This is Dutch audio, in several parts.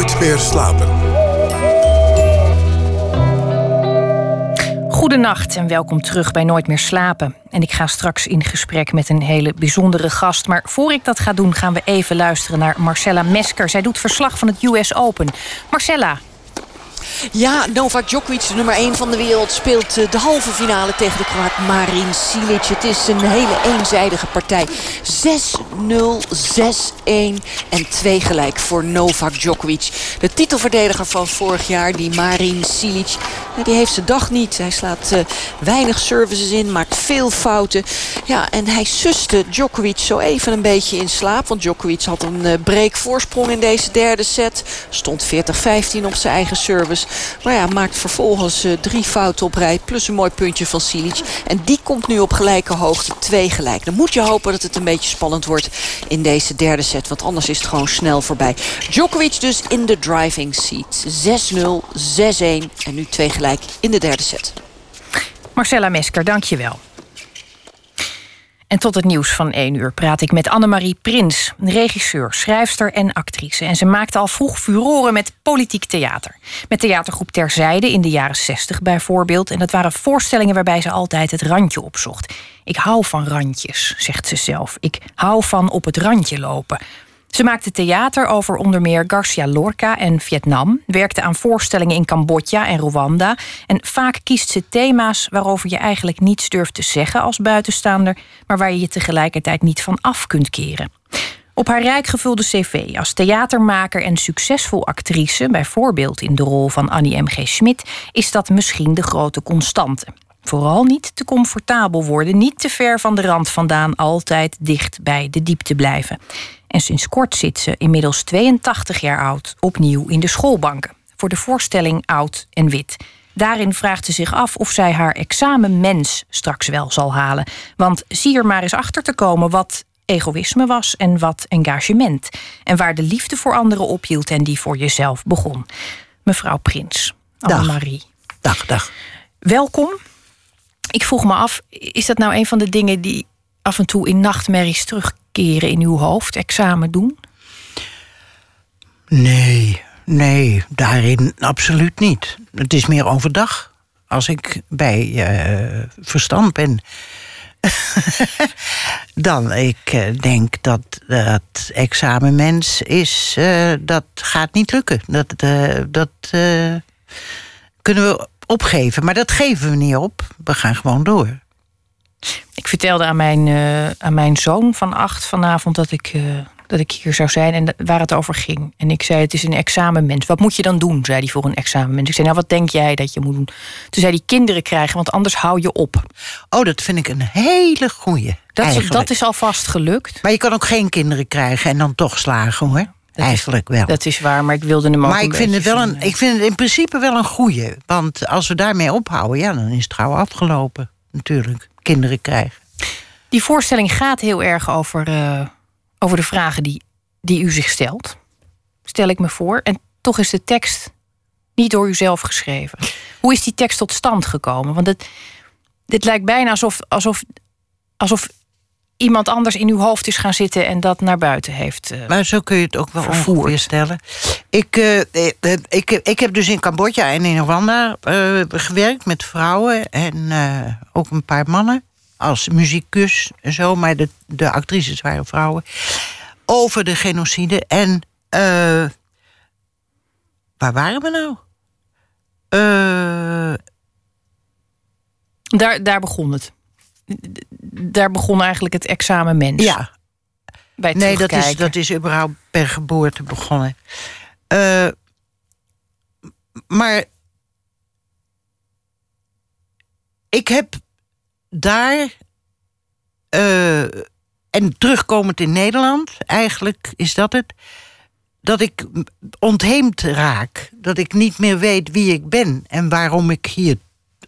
Nooit meer slapen. Goedenacht en welkom terug bij Nooit meer slapen. En ik ga straks in gesprek met een hele bijzondere gast. Maar voor ik dat ga doen, gaan we even luisteren naar Marcella Mesker. Zij doet verslag van het US Open. Marcella, ja, Novak Djokovic, de nummer 1 van de wereld, speelt eh, de halve finale tegen de Kroaat Marin Silic. Het is een hele eenzijdige partij. 6-0, 6-1 en 2 gelijk voor Novak Djokovic. De titelverdediger van vorig jaar, die Marin Silic, die heeft zijn dag niet. Hij slaat uh, weinig services in, maakt veel fouten. Ja, en hij suste Djokovic zo even een beetje in slaap. Want Djokovic had een uh, break voorsprong in deze derde set. Stond 40-15 op zijn eigen service. Maar ja, maakt vervolgens uh, drie fouten op rij. Plus een mooi puntje van Silic. En die komt nu op gelijke hoogte. Twee gelijk. Dan moet je hopen dat het een beetje spannend wordt in deze derde set. Want anders is het gewoon snel voorbij. Djokovic dus in de driving seat. 6-0, 6-1 en nu twee gelijk in de derde set. Marcella Mesker, dank je wel. En tot het nieuws van 1 uur praat ik met Annemarie Prins, regisseur, schrijfster en actrice. En ze maakte al vroeg furoren met politiek theater. Met theatergroep Terzijde in de jaren 60 bijvoorbeeld. En dat waren voorstellingen waarbij ze altijd het randje opzocht. Ik hou van randjes, zegt ze zelf. Ik hou van op het randje lopen. Ze maakte theater over onder meer Garcia Lorca en Vietnam, werkte aan voorstellingen in Cambodja en Rwanda en vaak kiest ze thema's waarover je eigenlijk niets durft te zeggen als buitenstaander, maar waar je je tegelijkertijd niet van af kunt keren. Op haar rijk gevulde cv als theatermaker en succesvol actrice, bijvoorbeeld in de rol van Annie M.G. Schmidt, is dat misschien de grote constante. Vooral niet te comfortabel worden, niet te ver van de rand vandaan, altijd dicht bij de diepte blijven. En sinds kort zit ze, inmiddels 82 jaar oud, opnieuw in de schoolbanken. Voor de voorstelling Oud en Wit. Daarin vraagt ze zich af of zij haar examen mens straks wel zal halen. Want zie er maar eens achter te komen wat egoïsme was en wat engagement. En waar de liefde voor anderen ophield en die voor jezelf begon. Mevrouw Prins, Annemarie. Dag, dag. Welkom. Ik vroeg me af, is dat nou een van de dingen die af en toe in nachtmerries terugkeren in uw hoofd? Examen doen? Nee, nee, daarin absoluut niet. Het is meer overdag. Als ik bij uh, verstand ben. dan ik uh, denk dat dat examenmens is, uh, dat gaat niet lukken. Dat, dat kunnen we opgeven. Maar dat geven we niet op. We gaan gewoon door. Ik vertelde aan mijn, uh, aan mijn zoon van acht vanavond dat ik, uh, dat ik hier zou zijn en waar het over ging. En ik zei: Het is een examenmens. Wat moet je dan doen? zei hij voor een examenmens. Ik zei: Nou, wat denk jij dat je moet doen? Toen zei hij: Kinderen krijgen, want anders hou je op. Oh, dat vind ik een hele goeie. Dat, is, dat is alvast gelukt. Maar je kan ook geen kinderen krijgen en dan toch slagen hoor. Dat Eigenlijk wel. Dat is waar, maar ik wilde hem ook Maar ik vind, het wel een, ik vind het in principe wel een goeie. Want als we daarmee ophouden, ja, dan is het gauw afgelopen. Natuurlijk, kinderen krijgen. Die voorstelling gaat heel erg over, uh, over de vragen die, die u zich stelt. Stel ik me voor. En toch is de tekst niet door u zelf geschreven. Hoe is die tekst tot stand gekomen? Want het, dit lijkt bijna alsof, alsof, alsof iemand anders in uw hoofd is gaan zitten en dat naar buiten heeft. Uh, maar zo kun je het ook wel voorstellen. Ik, uh, ik, ik heb dus in Cambodja en in Rwanda uh, gewerkt met vrouwen en ook een paar mannen als muzikus en zo, maar de, de actrices waren vrouwen. Over de genocide. En waar waren we nou? daar, daar begon het daar begon eigenlijk het examen mens. Ja. Bij nee, dat is, dat is überhaupt per geboorte begonnen. Uh, maar ik heb daar. Uh, en terugkomend in Nederland, eigenlijk is dat het. Dat ik ontheemd raak. Dat ik niet meer weet wie ik ben en waarom ik hier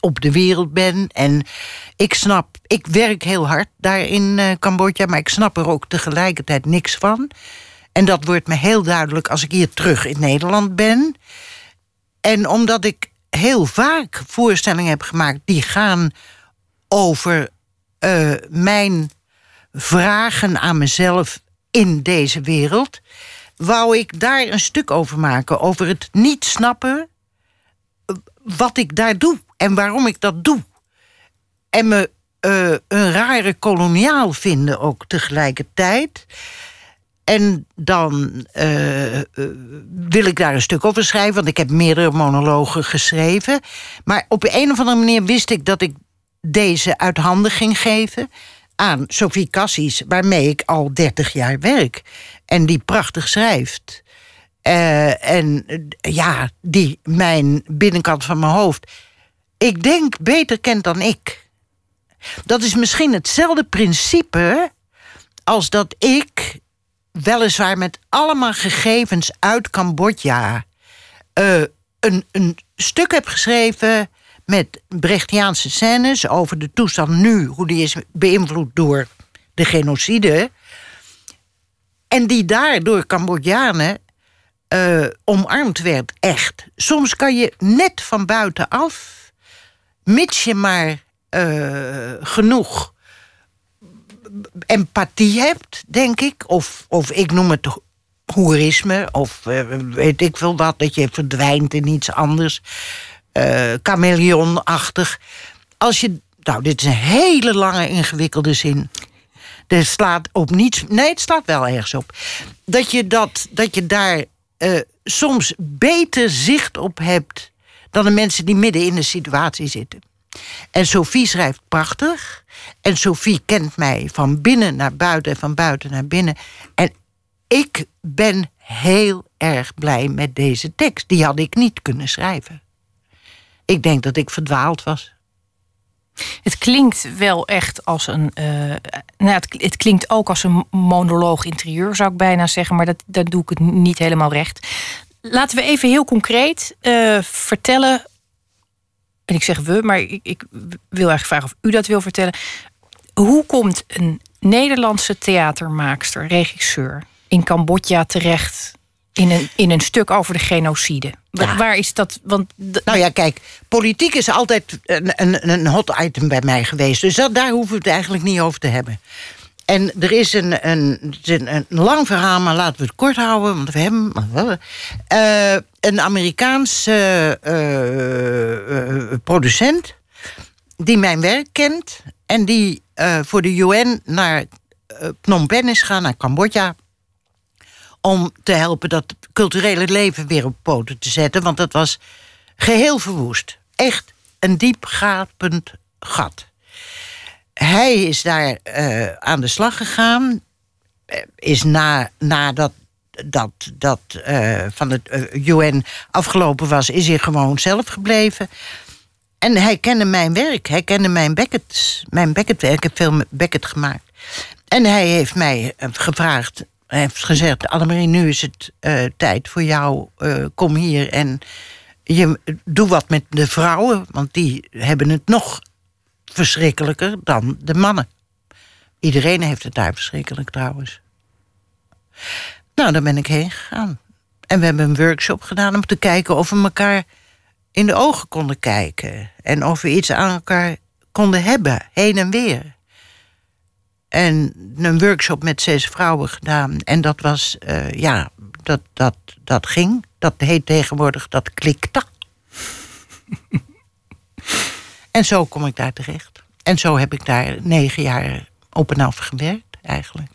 op de wereld ben. En ik snap, ik werk heel hard daar in uh, Cambodja, maar ik snap er ook tegelijkertijd niks van. En dat wordt me heel duidelijk als ik hier terug in Nederland ben. En omdat ik heel vaak voorstellingen heb gemaakt die gaan over uh, mijn vragen aan mezelf in deze wereld. wou ik daar een stuk over maken. Over het niet snappen eh, wat ik daar doe en waarom ik dat doe. En me uh, een rare koloniaal vinden ook tegelijkertijd. En dan uh, wil ik daar een stuk over schrijven, want ik heb meerdere monologen geschreven. Maar op een of andere manier wist ik dat ik deze uit handen ging geven aan Sophie Cassis, waarmee ik al 30 jaar werk. En die prachtig schrijft. Uh, en ja, die mijn binnenkant van mijn hoofd, ik denk, beter kent dan ik. Dat is misschien hetzelfde principe als dat ik, weliswaar met allemaal gegevens uit Cambodja, uh, een, een stuk heb geschreven met Brechtiaanse scènes over de toestand nu, hoe die is beïnvloed door de genocide. En die daar door Cambodjanen uh, omarmd werd, echt. Soms kan je net van buitenaf, mits je maar uh, genoeg empathie hebt, denk ik. Of, of ik noem het hoerisme, of uh, weet ik veel wat, dat je verdwijnt in iets anders. Uh, chameleonachtig. Als je, nou, dit is een hele lange, ingewikkelde zin. Er slaat op niets. Nee, het staat wel ergens op. Dat je, dat, dat je daar uh, soms beter zicht op hebt dan de mensen die midden in de situatie zitten. En Sophie schrijft prachtig. En Sophie kent mij van binnen naar buiten en van buiten naar binnen. En ik ben heel erg blij met deze tekst. Die had ik niet kunnen schrijven. Ik denk dat ik verdwaald was. Het klinkt wel echt als een. Uh, nou, het, het, klinkt ook als een monoloog interieur, zou ik bijna zeggen. Maar dat, dat doe ik het niet helemaal recht. Laten we even heel concreet uh, vertellen en ik zeg we, maar ik, ik wil eigenlijk vragen of u dat wil vertellen. Hoe komt een Nederlandse theatermaakster, regisseur in Cambodja terecht in een, in een stuk over de genocide? Waar is dat? Want nou ja, kijk, politiek is altijd een, een, een hot item bij mij geweest. Dus dat, daar hoeven we het eigenlijk niet over te hebben. En er is een, een, een, lang verhaal, maar laten we het kort houden. Want we hebben. Uh, een Amerikaanse uh, producent. die mijn werk kent. en die voor de UN naar Phnom Penh is gegaan, naar Cambodja. Om te helpen dat culturele leven weer op poten te zetten. Want dat was geheel verwoest. Echt een diepgapend gat hij is daar uh, aan de slag gegaan. Is na, nadat dat, dat uh, van het UN afgelopen was, is hij gewoon zelf gebleven. En hij kende mijn werk. Hij kende mijn Beckett, mijn Beckett-werk. Ik heb veel Beckett gemaakt. En hij heeft mij gevraagd, heeft gezegd... Annemarie, nu is het uh, tijd voor jou. Uh, kom hier en je, doe wat met de vrouwen. Want die hebben het nog verschrikkelijker dan de mannen. Iedereen heeft het daar verschrikkelijk trouwens. Nou, daar ben ik heen gegaan. En we hebben een workshop gedaan om te kijken of we elkaar in de ogen konden kijken. En of we iets aan elkaar konden hebben, heen en weer. En een workshop met zes vrouwen gedaan. En dat was, uh, ja, dat, dat, dat ging. Dat heet tegenwoordig, dat klikte. En zo kom ik daar terecht. En zo heb ik daar negen jaar op en af gewerkt, eigenlijk.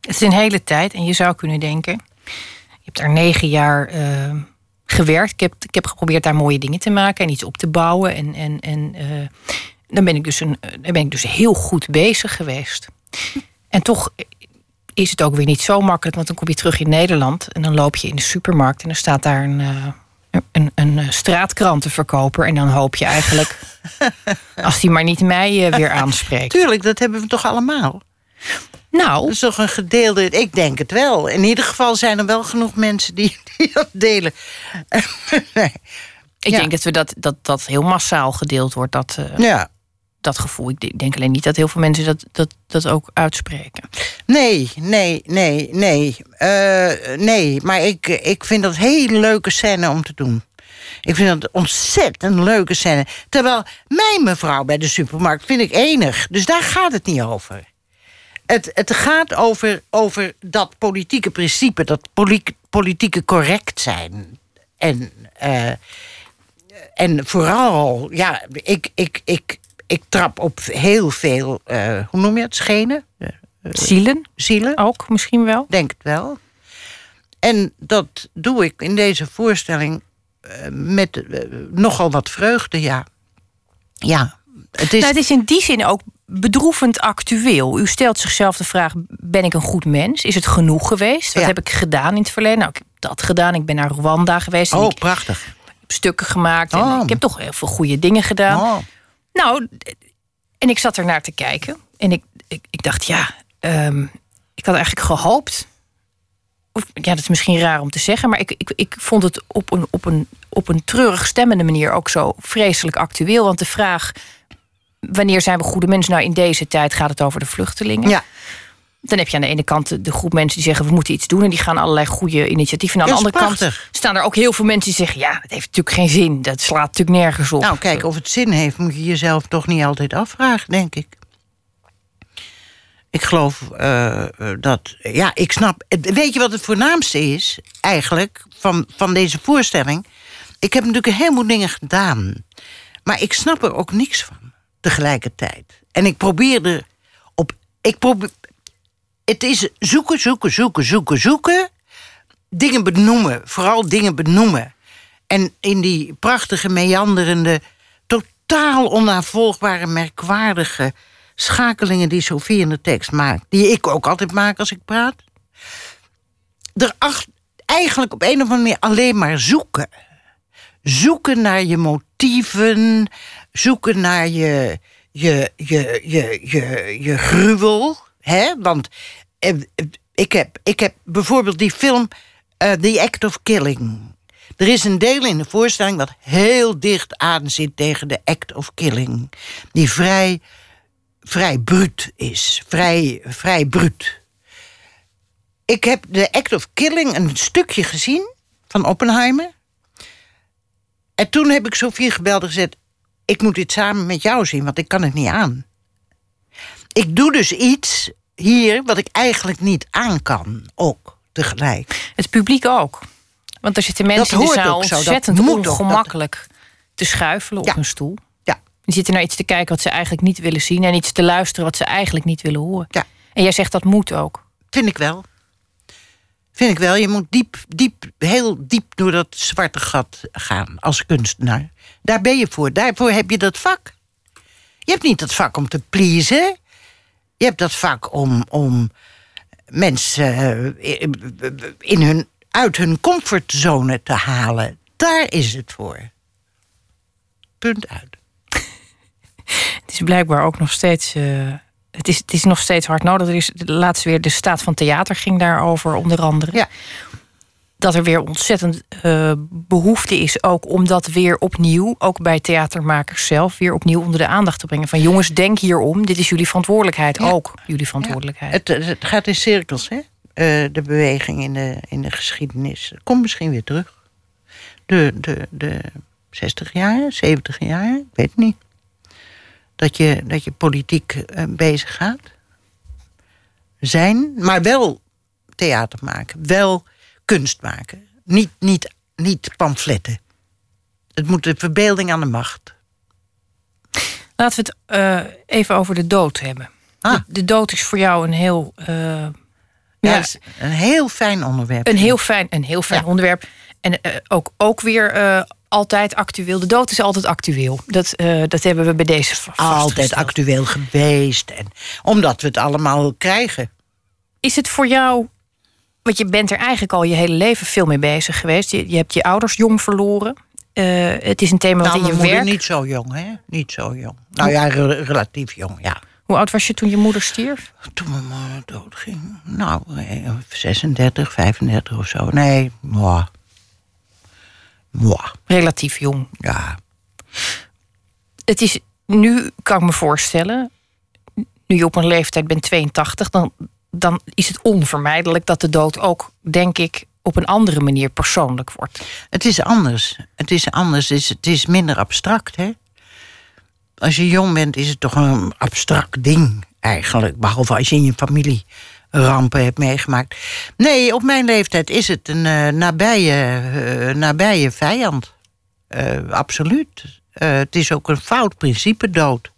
Het is een hele tijd en je zou kunnen denken... je hebt daar negen jaar uh, gewerkt. Ik heb, ik heb geprobeerd daar mooie dingen te maken en iets op te bouwen. En, en, en uh, dan, ben ik dus een, dan ben ik dus heel goed bezig geweest. En toch is het ook weer niet zo makkelijk, want dan kom je terug in Nederland... en dan loop je in de supermarkt en dan staat daar een... Uh, een, een eh, straatkrantenverkoper. En dan hoop je eigenlijk, als die maar niet mij weer aanspreekt. Tuurlijk, dat hebben we toch allemaal? Nou. Dat is toch een gedeelde. Ik denk het wel. In ieder geval zijn er wel genoeg mensen die, die dat delen. nee. Ik denk dat, we dat, dat dat heel massaal gedeeld wordt. Dat, uh, ja dat gevoel. Ik denk alleen niet dat heel veel mensen dat, dat, dat ook uitspreken. Nee, nee, nee, nee. Uh, nee, maar ik, ik vind dat hele leuke scène om te doen. Ik vind dat ontzettend leuke scène. Terwijl mijn mevrouw bij de supermarkt vind ik enig. Dus daar gaat het niet over. het, het gaat over, over dat politieke principe, dat poli- politieke correct zijn. En, eh, en vooral, ja, ik, ik, ik, ik trap op heel veel, eh, hoe noem je het, schenen? Zielen Zielen, ook misschien wel. denk het wel. En dat doe ik in deze voorstelling eh, met eh, nogal wat vreugde, ja. Ja, het is... Nou, het is in die zin ook bedroevend actueel. U stelt zichzelf de vraag: ben ik een goed mens? Is het genoeg geweest? Wat Ja. heb ik gedaan in het verleden? Nou, ik heb dat gedaan. Ik ben naar Rwanda geweest. En oh, ik prachtig. heb stukken gemaakt. En Oh. ik heb toch heel veel goede dingen gedaan. Oh. Nou, en ik zat er naar te kijken. En ik, ik, ik dacht, ja, ehm, ik had eigenlijk gehoopt. Of, ja, dat is misschien raar om te zeggen. Maar ik, ik, ik vond het op een, op, een, op een treurig stemmende manier ook zo vreselijk actueel. Want de vraag. Wanneer zijn we goede mensen? Nou, in deze tijd gaat het over de vluchtelingen. Ja, Dan heb je aan de ene kant de- groep mensen die zeggen we moeten iets doen. En die gaan allerlei goede initiatieven. En aan de andere kant prachtig. staan er ook heel veel mensen die zeggen: ja, het heeft natuurlijk geen zin. Dat slaat natuurlijk nergens op. nou kijk, of het zin heeft, moet je jezelf toch niet altijd afvragen, denk ik. Ik geloof eh, eh, dat, ja, ik snap. Weet je wat het voornaamste is, eigenlijk, van, van deze voorstelling? Ik heb natuurlijk een heleboel dingen gedaan. Maar ik snap er ook niks van, tegelijkertijd. En ik probeer er op. Ik probeer, het is zoeken, zoeken, zoeken, zoeken, zoeken. Dingen benoemen, vooral dingen benoemen. En in die prachtige, meanderende, totaal onnavolgbare, merkwaardige schakelingen die Sofie in de tekst maakt, die ik ook altijd maak als ik praat, er eigenlijk op een of andere manier alleen maar zoeken. Zoeken naar je motieven, zoeken naar je, je, je, je, je, je gruwel. Hè? Want ik, heb, ik heb bijvoorbeeld die film eh, The Act of Killing. Er is een deel in de voorstelling dat heel dicht aan zit tegen de Act of Killing. Die vrij, vrij bruut is. Vrij, vrij bruut. Ik heb de Act of Killing een stukje gezien van Oppenheimer. En toen heb ik Sofie gebeld en gezegd... ik moet dit samen met jou zien, want ik kan het niet aan. Ik doe dus iets hier wat ik eigenlijk niet aan kan, ook tegelijk. Het publiek ook. Want er zitten mensen Dat in de zaal dat ontzettend dat- te schuifelen Ja. op hun stoel. Ja, Die zitten naar iets te kijken wat ze eigenlijk niet willen zien... en iets te luisteren wat ze eigenlijk niet willen horen. ja, En jij zegt dat moet ook. vind ik wel. Vind ik wel. Je moet diep, diep, heel diep door dat zwarte gat gaan als kunstenaar. Daar ben je voor. Daarvoor heb je dat vak. Je hebt niet dat vak om te pleasen. Je hebt dat vak om, om mensen eh, in hun, uit hun comfortzone te halen. Daar is het voor. Punt uit. Het is blijkbaar ook nog steeds... eh, het, is, het is nog steeds hard nodig. Er is laatst weer de staat van theater ging daarover onder andere. Ja. Dat er weer ontzettend eh, behoefte is ook om dat weer opnieuw... ook bij theatermakers zelf weer opnieuw onder de aandacht te brengen. Van jongens, denk hierom. Dit is jullie verantwoordelijkheid. Ja. Ook jullie verantwoordelijkheid. Het, het gaat in cirkels, hè? Eh, de beweging in de, in de geschiedenis. Komt misschien weer terug. De, de, de 60 jaar, 70 jaar, ik weet het niet. Dat je, dat je politiek eh, bezig gaat. Zijn, maar wel theater maken. Wel kunst maken. Niet, niet, niet pamfletten. Het moet de verbeelding aan de macht. Laten we het eh, even over de dood hebben. Ah. De, de dood is voor jou een heel, eh, Ja, een heel fijn onderwerp. een heel fijn, een heel fijn Ja. onderwerp. En eh, ook, ook weer altijd actueel. De dood is altijd actueel. Dat, dat hebben we bij deze altijd actueel geweest. En omdat we het allemaal krijgen. Is het voor jou... Want je bent er eigenlijk al je hele leven veel mee bezig geweest. Je, je hebt je ouders jong verloren. Eh, het is een thema wat Nou, in mijn je werk... niet zo jong, hè? Niet zo jong. Nou ja, re- relatief jong, ja. Hoe oud was je toen je moeder stierf? Toen mijn moeder doodging. Nou, eh, 36, 35 of zo. Nee. Moi, Relatief jong. ja. het is nu, kan ik me voorstellen, nu je op een leeftijd bent 82, dan, dan is het onvermijdelijk dat de dood ook, denk ik, op een andere manier persoonlijk wordt. Het is anders. Het is anders. Het is, het is minder abstract, hè? als je jong bent, is het toch een abstract ding eigenlijk. Behalve als je in je familie rampen hebt meegemaakt. Nee, op mijn leeftijd is het een uh, nabije, uh, nabije vijand. Uh, absoluut. het is ook een fout principe dood.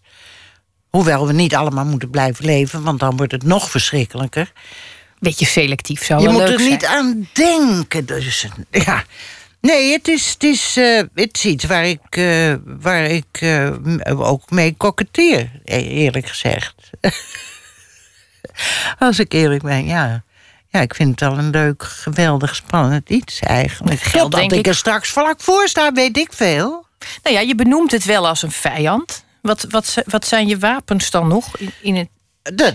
Hoewel we niet allemaal moeten blijven leven, want dan wordt het nog verschrikkelijker. Beetje selectief zou je wel Je moet er niet aan denken. Dus, ja. Nee, het is, het, is, uh, het is iets waar ik, uh, waar ik uh, ook mee koketteer, eerlijk gezegd. Als ik eerlijk ben, ja. Ja, ik vind het wel een leuk, geweldig, spannend iets eigenlijk. Het geldt, dat ik, ik er straks vlak voor sta, weet ik veel. Nou ja, je benoemt het wel als een vijand. Wat, wat, wat zijn je wapens dan nog in, in het...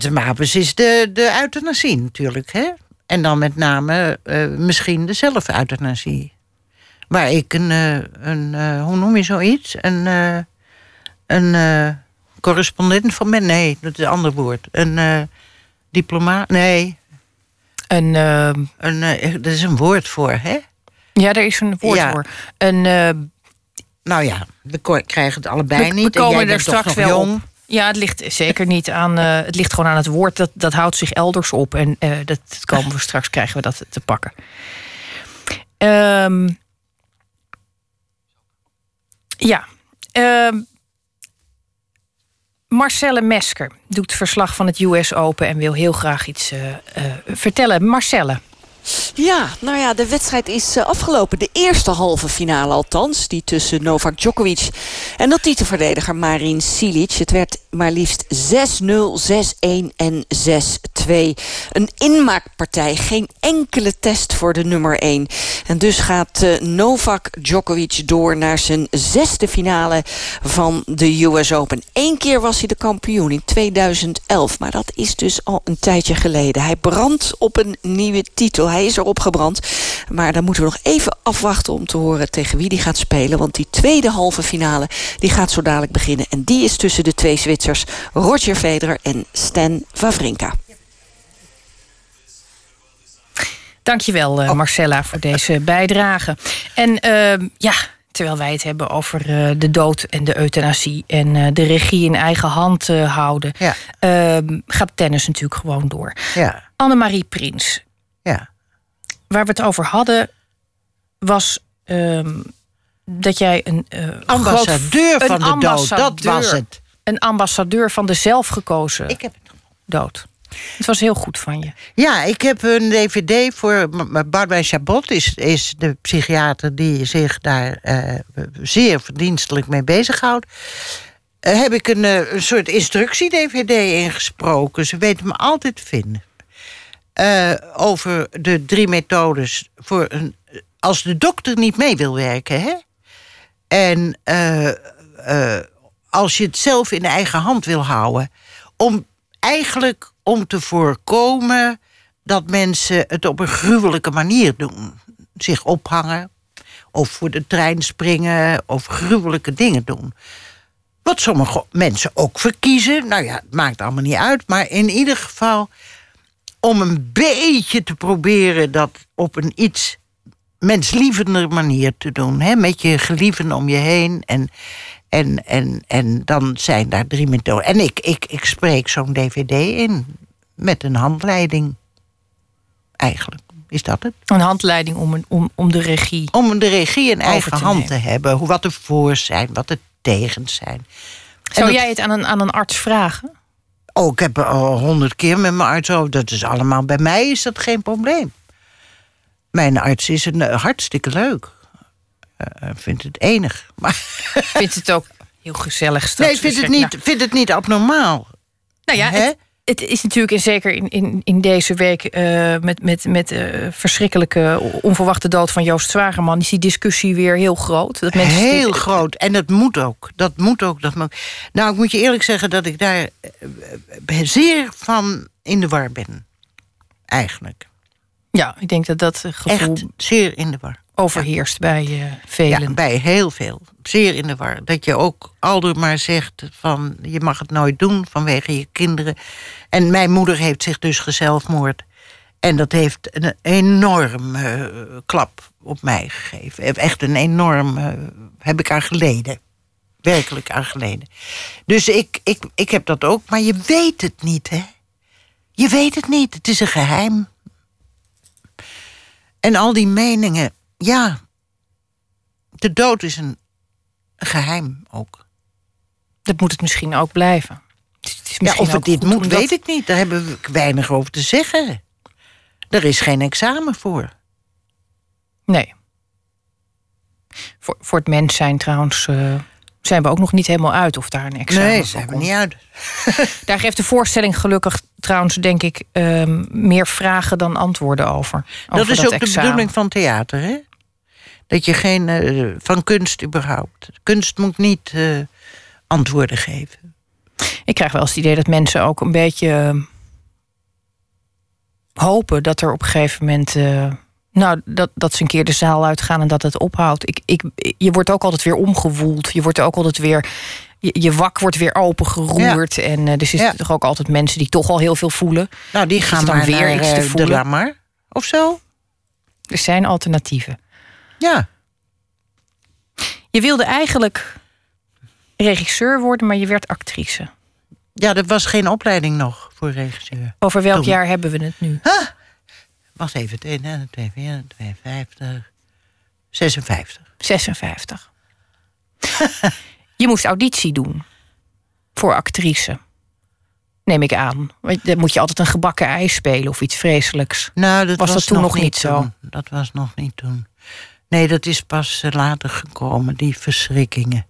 De, wapens is de, de euthanasie natuurlijk, hè? En dan met name uh, misschien de zelfeuthanasie. Waar ik een, uh, een uh, hoe noem je zoiets? Een, een correspondent van ben. Nee, dat is een ander woord. Een diplomaat. Nee. Een, een, er is een woord voor, hè? Ja, er is een woord Ja. voor. Een Nou ja, we krijgen het allebei we, niet. we En komen jij er straks wel jong. op. Ja, het ligt zeker niet aan. eh, het ligt gewoon aan het woord. Dat, dat houdt zich elders op. En eh, dat, dat komen we straks, krijgen we dat te pakken. Ehm, ja. Ehm, Marcelle Mesker doet verslag van het US Open en wil heel graag iets eh, vertellen. Marcelle. Ja, nou ja, de wedstrijd is eh, afgelopen. De eerste halve finale althans. Die tussen Novak Djokovic en de titelverdediger Marin Cilic. Het werd maar liefst 6-0, 6-1 en 6-2. Een inmaakpartij. Geen enkele test voor de nummer 1. En dus gaat eh, Novak Djokovic door naar zijn zesde finale van de US Open. Eén keer was hij de kampioen in 2011. Maar dat is dus al een tijdje geleden. Hij brandt op een nieuwe titel. Hij is erop gebrand. Maar dan moeten we nog even afwachten om te horen tegen wie die gaat spelen. Want die tweede halve finale die gaat zo dadelijk beginnen. En die is tussen de twee Zwitsers Roger Federer en Stan Wawrinka. Dankjewel, eh Marcella, voor deze bijdrage. En ehm, ja, terwijl wij het hebben over eh, de dood en de euthanasie... en eh, de regie in eigen hand houden... Ja. ehm, gaat tennis natuurlijk gewoon door. Ja, Annemarie Prins, ja. waar we het over hadden... was ehm, dat jij een... Ambassadeur groot- van een de dood, dat was het. Een ambassadeur van de zelfgekozen Ik heb het dood. Het was heel goed van je. Ja, ik heb een dvd voor... Barbara Chabot is, is de psychiater die zich daar eh, zeer verdienstelijk mee bezighoudt. Eh, heb ik een, eh, een soort instructie-dvd ingesproken. Ze weten me altijd te vinden. Over de drie methodes voor een... Als de dokter niet mee wil werken, hè? En als je het zelf in eigen hand wil houden. Om eigenlijk om te voorkomen dat mensen het op een gruwelijke manier doen. Zich ophangen, of voor de trein springen, of gruwelijke dingen doen. Wat sommige mensen ook verkiezen. Nou ja, het maakt allemaal niet uit. Maar in ieder geval om een beetje te proberen dat op een iets menslievender manier te doen. Hè? Met je gelieven om je heen. En, en, en, en dan zijn daar drie methoden. En ik, ik, ik spreek zo'n dvd in met een handleiding. Eigenlijk, is dat het? Een handleiding om, een, om, om de regie. Om de regie in eigen te hand nemen. te hebben. Hoe, wat de voor's zijn, wat de tegens zijn. Zou dat- jij het aan een, aan een arts vragen? Oh, ik heb er al honderd keer met mijn arts over. Dat is allemaal, bij mij is dat geen probleem. Mijn arts is een, eh, hartstikke leuk. Eh, vindt het enig. Maar Vindt het ook heel gezellig straks? nee, vindt het, niet, vindt het niet abnormaal. Nou, ja, het, het is natuurlijk en zeker in, in, in deze week... eh, met, met, met verschrikkelijke onverwachte dood van Joost Zwagerman... is die discussie weer heel groot. Dat mensen Heel groot. En dat moet ook. Dat moet ook. Dat moet... Nou, ik moet je eerlijk zeggen dat ik daar zeer van in de war ben. Eigenlijk. Ja, ik denk dat dat gevoel Echt zeer in de war. Overheerst bij eh, velen. Bij heel veel. Zeer in de war. Dat je ook aldoor maar zegt van je mag het nooit doen vanwege je kinderen. En mijn moeder heeft zich dus gezelfmoord. En dat heeft een enorm eh, klap op mij gegeven. Echt een enorm, eh, heb ik aan geleden. werkelijk aan geleden. Dus ik, ik, ik heb dat ook, maar je weet het niet, hè? Je weet het niet, het is een geheim. En al die meningen, ja. De dood is een geheim ook. Dat moet het misschien ook blijven. Het is Ja, of het dit moet, weet ik niet. Daar hebben we weinig over te zeggen. Er is geen examen voor. Nee. Voor, voor het mens zijn trouwens... Uh, zijn we ook nog niet helemaal uit of daar een examen nee, zijn we niet uit. Daar geeft de voorstelling gelukkig trouwens, denk ik... Uh, meer vragen dan antwoorden over. dat over is ook examen. de bedoeling van theater, hè? Dat je geen... Uh, van kunst überhaupt. Kunst moet niet uh, antwoorden geven. Ik krijg wel eens het idee dat mensen ook een beetje ehm, hopen dat er op een gegeven moment. Nou, dat, dat ze een keer de zaal uitgaan en dat het ophoudt. Ik, ik, je wordt ook altijd weer omgewoeld. Je wordt ook altijd weer. Je, je wak wordt weer opengeroerd. Ja. En uh, er zitten ja. toch ook altijd mensen die toch al heel veel voelen. Nou, die gaan dan weer iets te voelen. de Lamar of zo. Er zijn alternatieven. Ja. Je wilde eigenlijk regisseur worden, maar je werd actrice. Ja, er was geen opleiding nog voor regisseur. Over welk Toen. jaar hebben we het nu? Huh? Wacht even, 2, 2, 4, 52, 56. 56. je moest auditie doen voor actrice. Neem ik aan. Dan moet je altijd een gebakken ei spelen of iets vreselijks. Nou, dat was, was, dat toen nog, niet, zo? Dat was nog niet toen. Nee, dat is pas later gekomen, die verschrikkingen.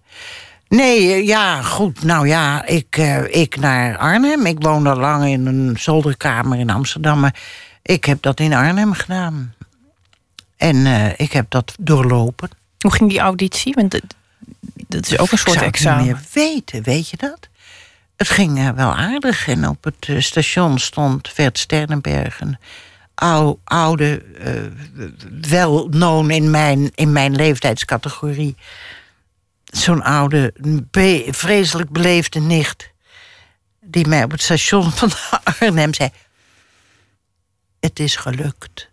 Nee, ja, goed. Nou ja, ik, uh, ik naar Arnhem. Ik woonde lang in een zolderkamer in Amsterdam. Maar ik heb dat in Arnhem gedaan. En uh, ik heb dat doorlopen. Hoe ging die auditie? Want dat, dat is ook een soort ik zou examen. Niet meer weten, weet je dat? Het ging uh, wel aardig. En op het station stond Vert Sternenberg... een ou, oude, wel known in mijn, in mijn leeftijdscategorie zo'n oude, be vreselijk beleefde nicht... die mij op het station van Arnhem zei... het is gelukt,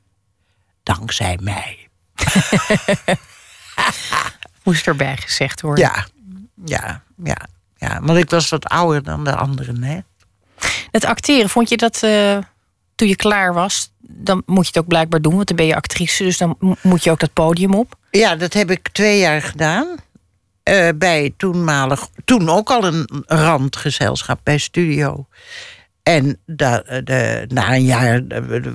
dankzij mij. Moest erbij gezegd worden. Ja, ja, ja, ja. Want ik was wat ouder dan de anderen, hè. Het acteren, vond je dat uh, toen je klaar was... dan moet je het ook blijkbaar doen, want dan ben je actrice... dus dan moet je ook dat podium op? Ja, dat heb ik twee jaar gedaan... Uh, bij toenmalig, toen ook al een randgezelschap bij Studio. En da, de, na een jaar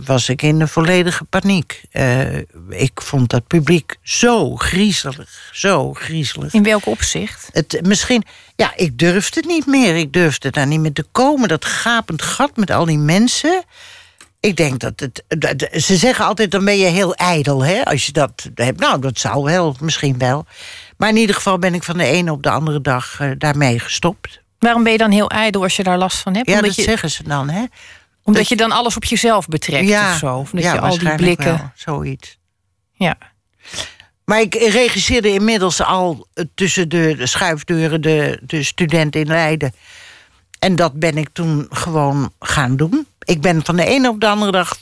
was ik in de volledige paniek. Uh, ik vond dat publiek zo griezelig, zo griezelig. In welk opzicht? Het, misschien, ja, ik durfde het niet meer. Ik durfde daar niet meer te komen. Dat gapend gat met al die mensen. Ik denk dat het. Dat, ze zeggen altijd: dan ben je heel ijdel, hè? Als je dat hebt. Nou, dat zou wel, misschien wel. Maar in ieder geval ben ik van de ene op de andere dag uh, daarmee gestopt. Waarom ben je dan heel ijdel als je daar last van hebt? Ja, omdat dat je, zeggen ze dan, hè? Omdat dat je dan alles op jezelf betrekt ja, of zo? Of dat ja, je al die blikken. Wel, zoiets. Ja. Maar ik regisseerde inmiddels al tussen de, de schuifdeuren de, de studenten in Leiden. En dat ben ik toen gewoon gaan doen. Ik ben van de ene op de andere dag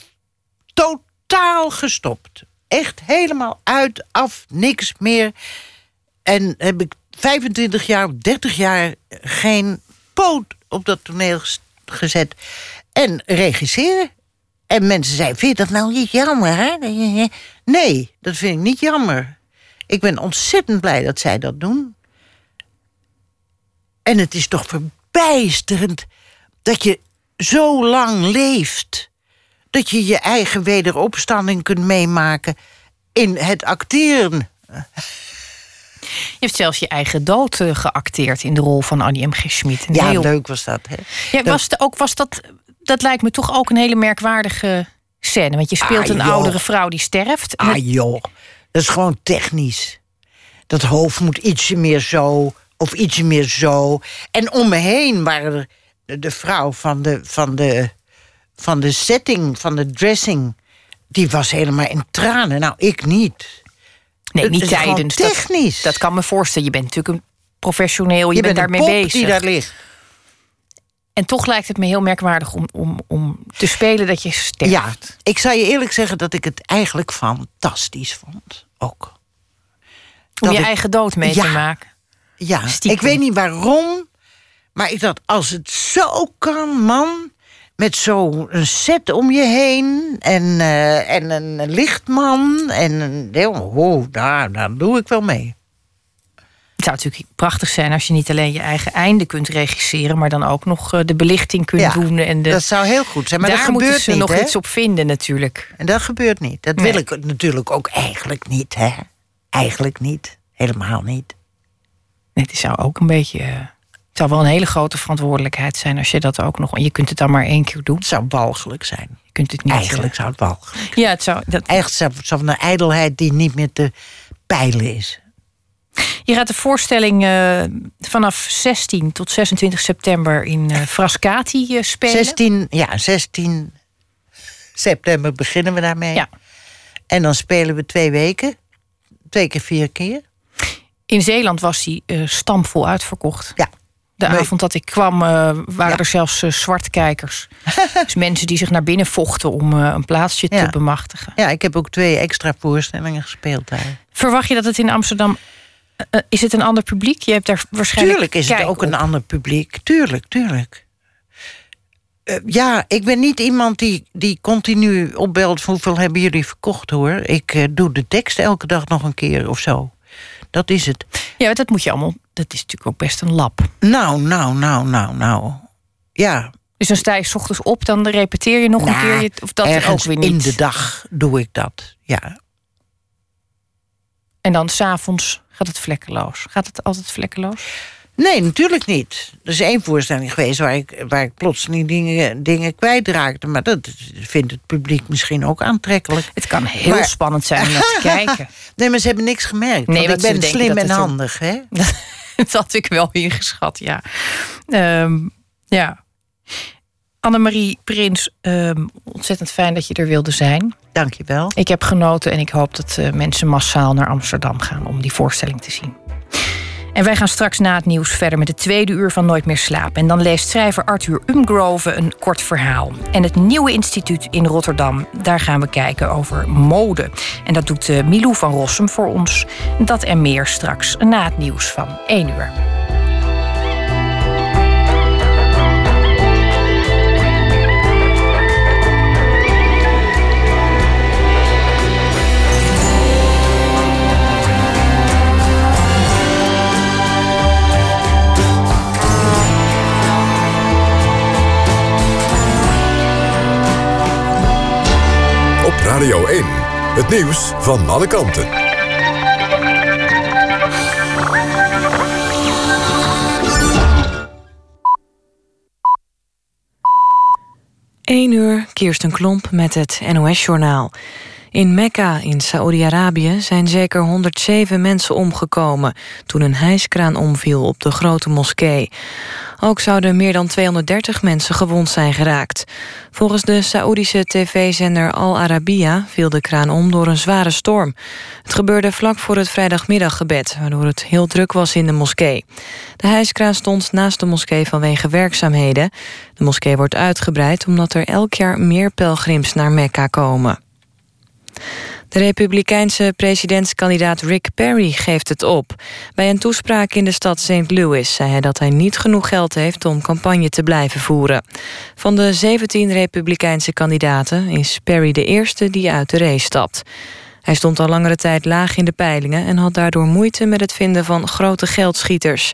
totaal gestopt. Echt helemaal uit, af, niks meer. En heb ik 25 jaar, 30 jaar geen poot op dat toneel gezet. En regisseren. En mensen zeiden, vind je dat nou niet jammer? Hè? Nee, dat vind ik niet jammer. Ik ben ontzettend blij dat zij dat doen. En het is toch verbijsterend dat je zo lang leeft. Dat je je eigen wederopstanding kunt meemaken in het acteren. Je hebt zelfs je eigen dood uh, geacteerd in de rol van Annie M. G. Schmid. Ja, heel... leuk was dat. Hè? Ja, was het ook, was dat, dat lijkt me toch ook een hele merkwaardige scène. Want je speelt ah, een oudere vrouw die sterft. Ah joh, dat is gewoon technisch. Dat hoofd moet ietsje meer zo of ietsje meer zo. En om me heen waren er de, de vrouw van de, van, de, van de setting, van de dressing... die was helemaal in tranen. Nou, ik niet. Nee, Het niet tijdens. technisch. Dat, dat kan me voorstellen. Je bent natuurlijk een professioneel. Je, Je bent, daarmee bezig. die daar ligt. En toch lijkt het me heel merkwaardig om, om, om te spelen dat je sterft. Ja, ik zou je eerlijk zeggen dat ik het eigenlijk fantastisch vond. Ook. om dat je ik- eigen dood mee Ja. te maken. Ja, Stiekem. ik weet niet waarom. Maar ik dacht, als het zo kan, man. Met zo'n set om je heen. En, eh, en een lichtman. En een. Oh, daar, daar doe ik wel mee. Het zou natuurlijk prachtig zijn als je niet alleen je eigen einde kunt regisseren, maar dan ook nog eh, de belichting kunt Ja, doen. En de, Dat zou heel goed zijn. Maar daar dat moeten gebeurt ze niet. nog hè? iets op vinden, natuurlijk. En dat gebeurt niet. Dat Nee. wil ik natuurlijk ook eigenlijk niet, hè? Eigenlijk niet. Helemaal niet. Nee, het zou ook een beetje. Het zou wel een hele grote verantwoordelijkheid zijn als je dat ook nog. Je kunt het dan maar één keer doen. Het zou walgelijk zijn. Je kunt het niet. eh, Eigenlijk zou het walgelijk Ja, het zou. Dat, Echt zo- zo van een ijdelheid die niet meer te peilen is. je gaat de voorstelling eh, vanaf 16 tot 26 september in eh Frascati spelen. 16, ja, 16 september beginnen we daarmee. Ja. En dan spelen we twee weken. Twee keer vier keer. In Zeeland was die stampvol uitverkocht. Ja. De Nee. avond dat ik kwam, eh, waren Ja. er zelfs eh, zwartkijkers. dus mensen die zich naar binnen vochten om eh, een plaatsje Ja. te bemachtigen. Ja, ik heb ook twee extra voorstellingen gespeeld daar. Verwacht je dat het in Amsterdam. is het een ander publiek? Je hebt daar waarschijnlijk. Tuurlijk is het ook een ander publiek. Tuurlijk, tuurlijk. Ja, ik ben niet iemand die, die continu opbelt... van hoeveel hebben jullie verkocht, hoor. Ik doe de tekst elke dag nog een keer of zo. Dat is het. Ja, dat moet je allemaal. Dat is natuurlijk ook best een lab. Nou, nou, nou, nou, nou. Ja, Dus dan sta je 's ochtends op, dan repeteer je nog een Nou, keer. Of dat ergens ook weer niet. in de dag doe ik dat. Ja, En dan s'avonds gaat het vlekkeloos. Gaat het altijd vlekkeloos? Nee, natuurlijk niet. Er is één voorstelling geweest waar ik, waar ik plotseling dingen, dingen kwijtraakte. Maar dat vindt het publiek misschien ook aantrekkelijk. Het kan heel Maar- spannend zijn om naar te kijken. Nee, maar ze hebben niks gemerkt. Nee, want ik ben slim en handig, hè? Dat had ik wel ingeschat, ja. Ehm, ja. Annemarie Prins, ehm, ontzettend fijn dat je er wilde zijn. Dank je wel. Ik heb genoten en ik hoop dat eh, mensen massaal naar Amsterdam gaan om die voorstelling te zien. En wij gaan straks na het nieuws verder met het tweede uur van Nooit meer slapen. En dan leest schrijver Arthur Umgrove een kort verhaal. En het Nieuwe Instituut in Rotterdam, daar gaan we kijken over mode. En dat doet eh, Milou van Rossum voor ons. Dat en meer straks na het nieuws van 1 uur. Nieuws van alle kanten. 1 uur, Kirsten Klomp met het NOS-journaal. In Mekka in Saoedi-Arabië zijn zeker 107 mensen omgekomen... toen een hijskraan omviel op de grote moskee. Ook zouden meer dan 230 mensen gewond zijn geraakt. Volgens de Saoedische tv-zender Al Arabiya viel de kraan om door een zware storm. Het gebeurde vlak voor het vrijdagmiddaggebed... waardoor het heel druk was in de moskee. De hijskraan stond naast de moskee vanwege werkzaamheden. De moskee wordt uitgebreid omdat er elk jaar meer pelgrims naar Mekka komen. De republikeinse presidentskandidaat Rick Perry geeft het op. Bij een toespraak in de stad St. Louis zei hij dat hij niet genoeg geld heeft om campagne te blijven voeren. Van de 17 republikeinse kandidaten is Perry de eerste die uit de race stapt. Hij stond al langere tijd laag in de peilingen en had daardoor moeite met het vinden van grote geldschieters.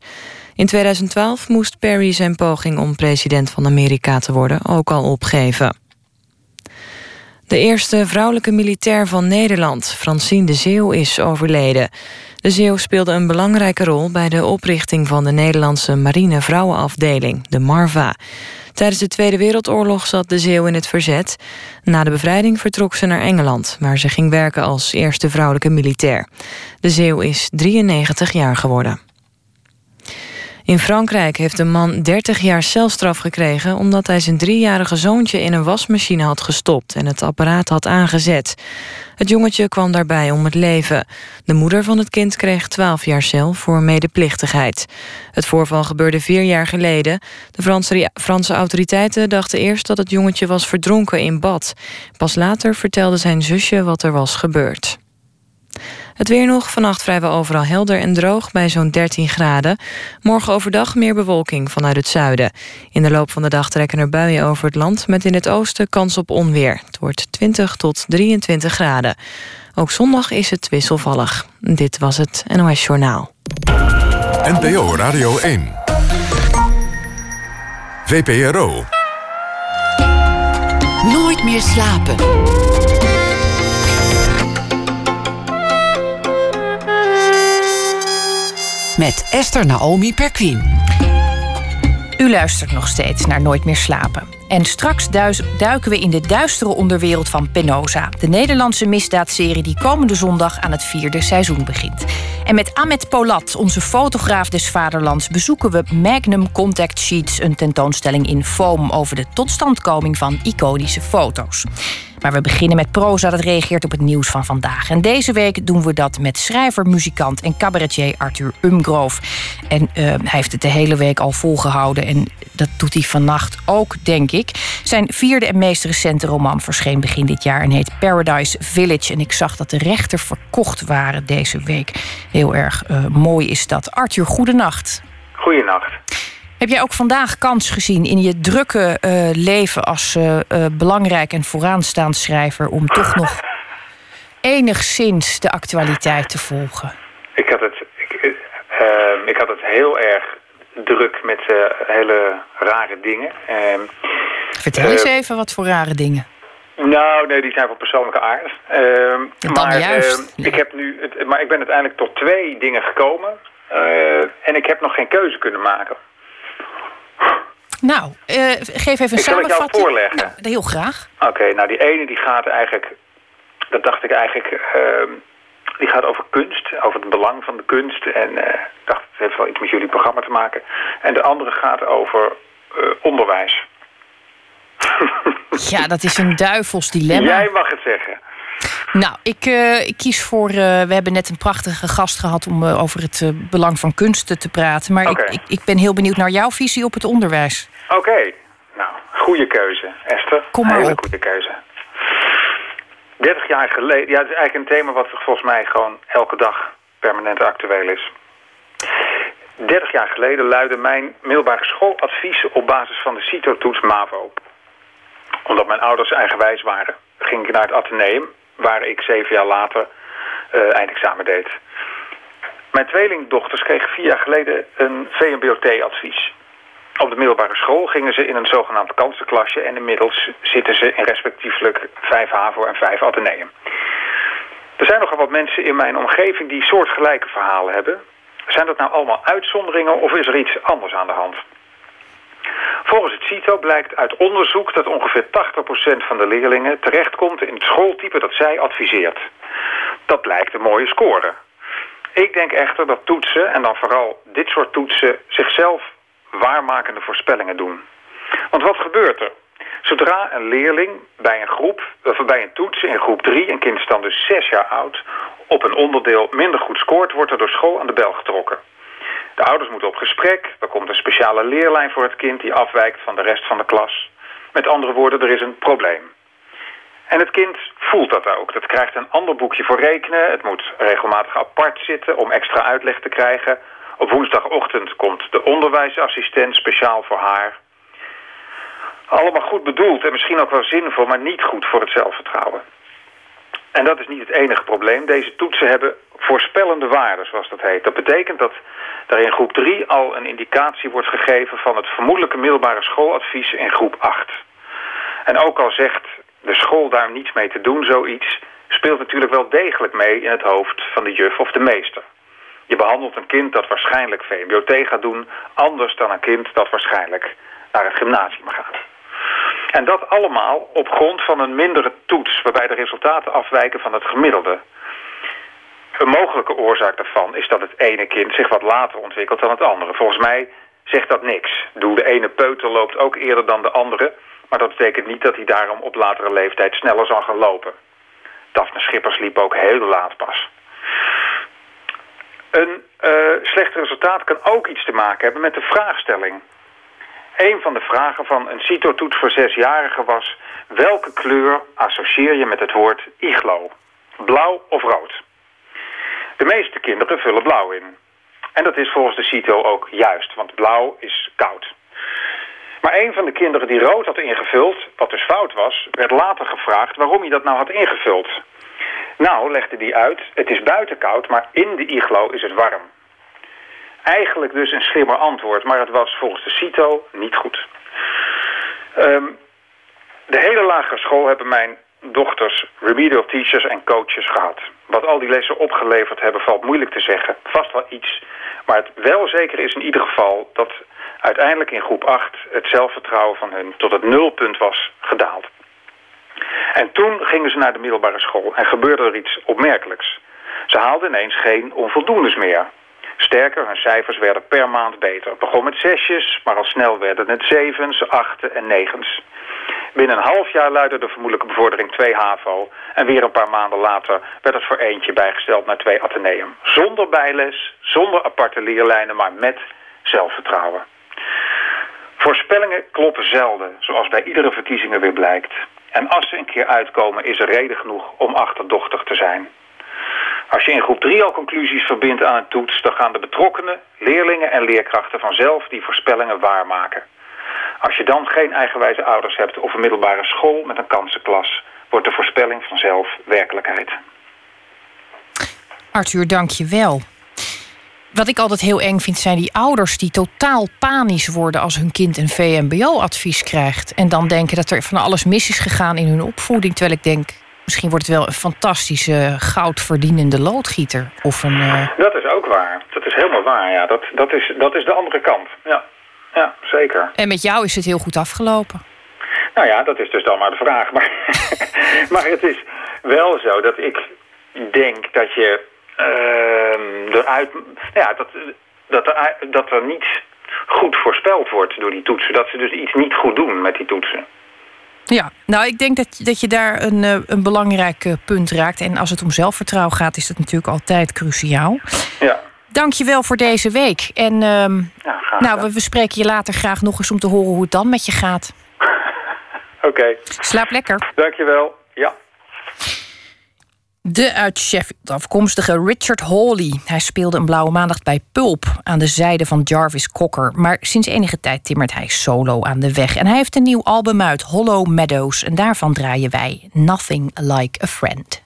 In 2012 moest Perry zijn poging om president van Amerika te worden ook al opgeven. De eerste vrouwelijke militair van Nederland, Francine de Zeeuw, is overleden. De Zeeuw speelde een belangrijke rol bij de oprichting van de Nederlandse marine vrouwenafdeling, de MARVA. Tijdens de Tweede Wereldoorlog zat de Zeeuw in het verzet. Na de bevrijding vertrok ze naar Engeland, waar ze ging werken als eerste vrouwelijke militair. De Zeeuw is 93 jaar geworden. In Frankrijk heeft een man 30 jaar celstraf gekregen... omdat hij zijn driejarige zoontje in een wasmachine had gestopt... en het apparaat had aangezet. Het jongetje kwam daarbij om het leven. De moeder van het kind kreeg 12 jaar cel voor medeplichtigheid. Het voorval gebeurde vier jaar geleden. De Franse, Franse autoriteiten dachten eerst dat het jongetje was verdronken in bad. Pas later vertelde zijn zusje wat er was gebeurd. Het weer nog, vannacht vrijwel overal helder en droog bij zo'n 13 graden. Morgen overdag meer bewolking vanuit het zuiden. In de loop van de dag trekken er buien over het land... met in het oosten kans op onweer. Het wordt 20 tot 23 graden. Ook zondag is het wisselvallig. Dit was het NOS Journaal. NPO Radio 1. VPRO. Nooit meer slapen. Met Esther Naomi Perquin. U luistert nog steeds naar Nooit meer slapen. En straks duiken we in de duistere onderwereld van Penosa. De Nederlandse misdaadserie die komende zondag aan het vierde seizoen begint. En met Ahmed Polat, onze fotograaf des vaderlands... bezoeken we Magnum Contact Sheets, een tentoonstelling in foam... over de totstandkoming van iconische foto's. Maar we beginnen met proza dat reageert op het nieuws van vandaag. En deze week doen we dat met schrijver, muzikant en cabaretier Arthur Umgrove. En uh, hij heeft het de hele week al volgehouden. En dat doet hij vannacht ook, denk ik. Zijn vierde en meest recente roman verscheen begin dit jaar en heet Paradise Village. En ik zag dat de rechten verkocht waren deze week. Heel erg uh, mooi is dat. Arthur, goedenacht. Goedenacht. Heb jij ook vandaag kans gezien in je drukke uh, leven als uh, uh, belangrijk en vooraanstaand schrijver om toch nog enigszins de actualiteit te volgen? Ik had het, ik, ik had het heel erg druk met hele rare dingen. Ehm, Vertel eens even wat voor rare dingen. Nou, nee, die zijn van persoonlijke aard. Dan maar juist. Ik heb nu het, maar ik ben uiteindelijk tot twee dingen gekomen. en ik heb nog geen keuze kunnen maken. Nou, uh, geef even een ik samenvatting. Zal ik jou voorleggen? Nou, heel graag. Oké, okay, nou die ene die gaat eigenlijk... Dat dacht ik eigenlijk... Uh, die gaat over kunst, over het belang van de kunst. En uh, ik dacht, het heeft wel iets met jullie programma te maken. En de andere gaat over onderwijs. ja, dat is een duivels dilemma. Jij mag het zeggen. Nou, ik, uh, ik kies voor. Uh, we hebben net een prachtige gast gehad om uh, over het belang van kunsten te praten. Maar okay. ik, ik, ik, ben heel benieuwd naar jouw visie op het onderwijs. Oké, okay. nou, goede keuze, Esther. Kom maar Hele op. goede keuze. 30 jaar geleden, ja, het is eigenlijk een thema wat volgens mij gewoon elke dag permanent actueel is. 30 jaar geleden luidde mijn middelbare schooladvies op basis van de CITO-toets MAVO. Omdat mijn ouders eigenwijs waren, ging ik naar het ateneum waar ik zeven jaar later uh, eindexamen deed. Mijn tweelingdochters kregen vier jaar geleden een VMBOT-advies. Op de middelbare school gingen ze in een zogenaamd kansenklasje... en inmiddels zitten ze in respectievelijk 5 HAVO en 5 Atheneum. Er zijn nogal wat mensen in mijn omgeving die soortgelijke verhalen hebben. Zijn dat nou allemaal uitzonderingen of is er iets anders aan de hand? Volgens het CITO blijkt uit onderzoek dat ongeveer 80% van de leerlingen terechtkomt in het schooltype dat zij adviseert. Dat blijkt een mooie score. Ik denk echter dat toetsen, en dan vooral dit soort toetsen, zichzelf waarmakende voorspellingen doen. Want wat gebeurt er? Zodra een leerling bij een groep, of bij een toets in groep 3, een kind is dan dus 6 jaar oud, op een onderdeel minder goed scoort, wordt er door school aan de bel getrokken. De ouders moeten op gesprek, er komt een speciale leerlijn voor het kind die afwijkt van de rest van de klas. Met andere woorden, er is een probleem. En het kind voelt dat ook. Dat krijgt een ander boekje voor rekenen. Het moet regelmatig apart zitten om extra uitleg te krijgen. Op woensdagochtend komt de onderwijsassistent speciaal voor haar. Allemaal goed bedoeld en misschien ook wel zinvol, maar niet goed voor het zelfvertrouwen. En dat is niet het enige probleem. Deze toetsen hebben voorspellende waarden, zoals dat heet. Dat betekent dat er in groep 3 al een indicatie wordt gegeven... van het vermoedelijke middelbare schooladvies in groep 8. En ook al zegt de school daar niets mee te doen, zoiets... speelt natuurlijk wel degelijk mee in het hoofd van de juf of de meester. Je behandelt een kind dat waarschijnlijk VMBOT gaat doen... anders dan een kind dat waarschijnlijk naar het gymnasium gaat. En dat allemaal op grond van een mindere toets... waarbij de resultaten afwijken van het gemiddelde. Een mogelijke oorzaak daarvan is dat het ene kind zich wat later ontwikkelt dan het andere. Volgens mij zegt dat niks. De ene peuter loopt ook eerder dan de andere... maar dat betekent niet dat hij daarom op latere leeftijd sneller zal gaan lopen. Daphne Schippers liep ook heel laat pas. Een uh, slecht resultaat kan ook iets te maken hebben met de vraagstelling. Een van de vragen van een CITO-toets voor zesjarigen was... welke kleur associeer je met het woord iglo? Blauw of rood? De meeste kinderen vullen blauw in. En dat is volgens de CITO ook juist, want blauw is koud. Maar een van de kinderen die rood had ingevuld, wat dus fout was... werd later gevraagd waarom hij dat nou had ingevuld. Nou, legde hij uit, het is buiten koud, maar in de iglo is het warm. Eigenlijk dus een slimmer antwoord, maar het was volgens de CITO niet goed. Ehm, de hele lagere school hebben mijn dochters remedial teachers en coaches gehad. Wat al die lessen opgeleverd hebben valt moeilijk te zeggen. Vast wel iets. Maar het wel zeker is in ieder geval dat uiteindelijk in groep 8 het zelfvertrouwen van hun tot het nulpunt was gedaald. En toen gingen ze naar de middelbare school en gebeurde er iets opmerkelijks. Ze haalden ineens geen onvoldoendes meer. Sterker, hun cijfers werden per maand beter. Het begon met zesjes, maar al snel werden het zevens, achten en negens. Binnen een half jaar luidde de vermoedelijke bevordering 2 HAVO... en weer een paar maanden later werd het voor eentje bijgesteld naar 2 Atheneum. Zonder bijles, zonder aparte leerlijnen, maar met zelfvertrouwen. Voorspellingen kloppen zelden, zoals bij iedere verkiezingen weer blijkt. En als ze een keer uitkomen, is er reden genoeg om achterdochtig te zijn. Als je in groep 3 al conclusies verbindt aan een toets... dan gaan de betrokkenen, leerlingen en leerkrachten vanzelf die voorspellingen waarmaken. Als je dan geen eigenwijze ouders hebt of een middelbare school met een kansenklas... wordt de voorspelling vanzelf werkelijkheid. Arthur, dank je wel. Wat ik altijd heel eng vind zijn die ouders die totaal panisch worden als hun kind een VMBO-advies krijgt. En dan denken dat er van alles mis is gegaan in hun opvoeding. Terwijl ik denk, misschien wordt het wel een fantastische goudverdienende loodgieter. Of een, uh... Dat is ook waar. Dat is helemaal waar. Ja, dat, dat, is, dat is de andere kant. Ja. ja, zeker. En met jou is het heel goed afgelopen. Nou ja, dat is dus dan maar de vraag. Maar, maar het is wel zo dat ik denk dat je uh, eruit... Ja, dat, dat, er, dat er niet goed voorspeld wordt door die toetsen. Dat ze dus iets niet goed doen met die toetsen. Ja, nou ik denk dat, dat je daar een, eh, een belangrijk punt raakt. En als het om zelfvertrouwen gaat, is dat natuurlijk altijd cruciaal. Ja. Dank je wel voor deze week. En ja, nou, we, we, spreken je later graag nog eens om te horen hoe het dan met je gaat. Oké. Okay. Slaap lekker. Dank je wel. Ja. De uit Sheffield afkomstige Richard Hawley. Hij speelde een blauwe maandag bij Pulp aan de zijde van Jarvis Cocker. Maar sinds enige tijd timmert hij solo aan de weg. En hij heeft een nieuw album uit, Hollow Meadows. En daarvan draaien wij Nothing Like a Friend.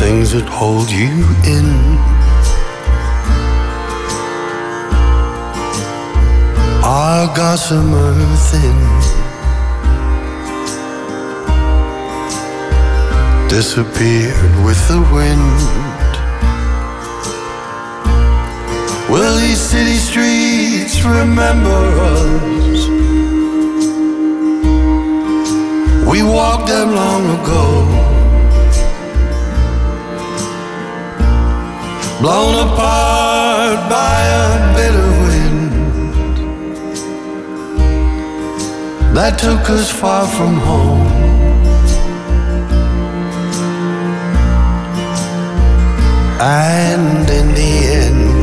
Things that hold you in are gossamer thin. Disappeared with the wind. Will these city streets remember us? We walked them long ago. Blown apart by a bitter wind that took us far from home. And in the end,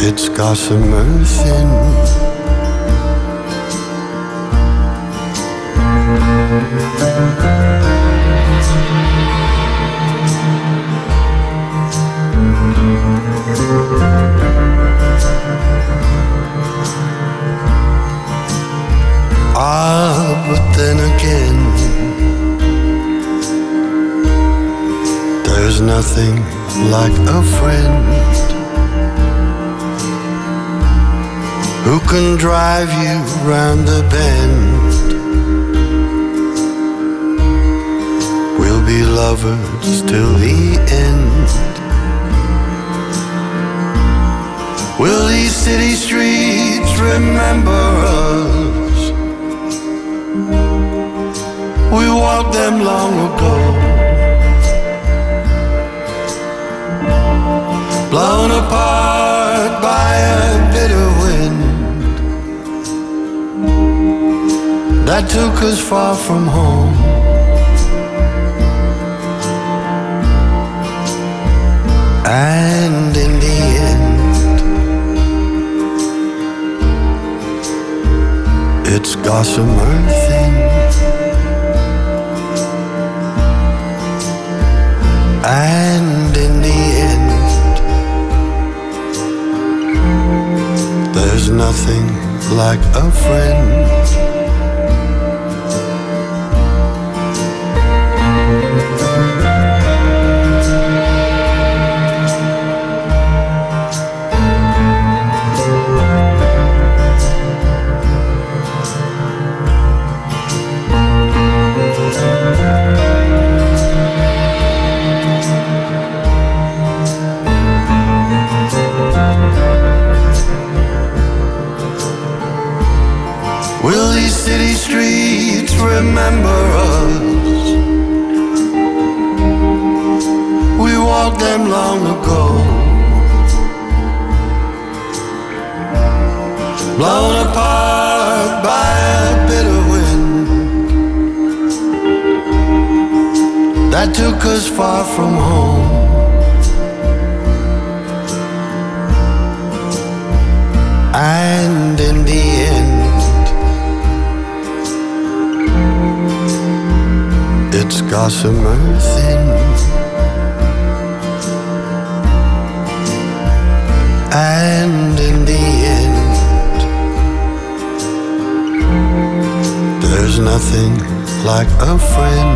it's gossamer thin. But then again, there's nothing like a friend who can drive you round the bend. We'll be lovers till the end. Will these city streets remember us? We walked them long ago. Blown apart by a bitter wind that took us far from home. And in gossamer thin. And in the end, there's nothing like a friend. Remember us? We walked them long ago. Blown apart by a bitter wind that took us far from home. Gossamer thin. And in the end, there's nothing like a friend.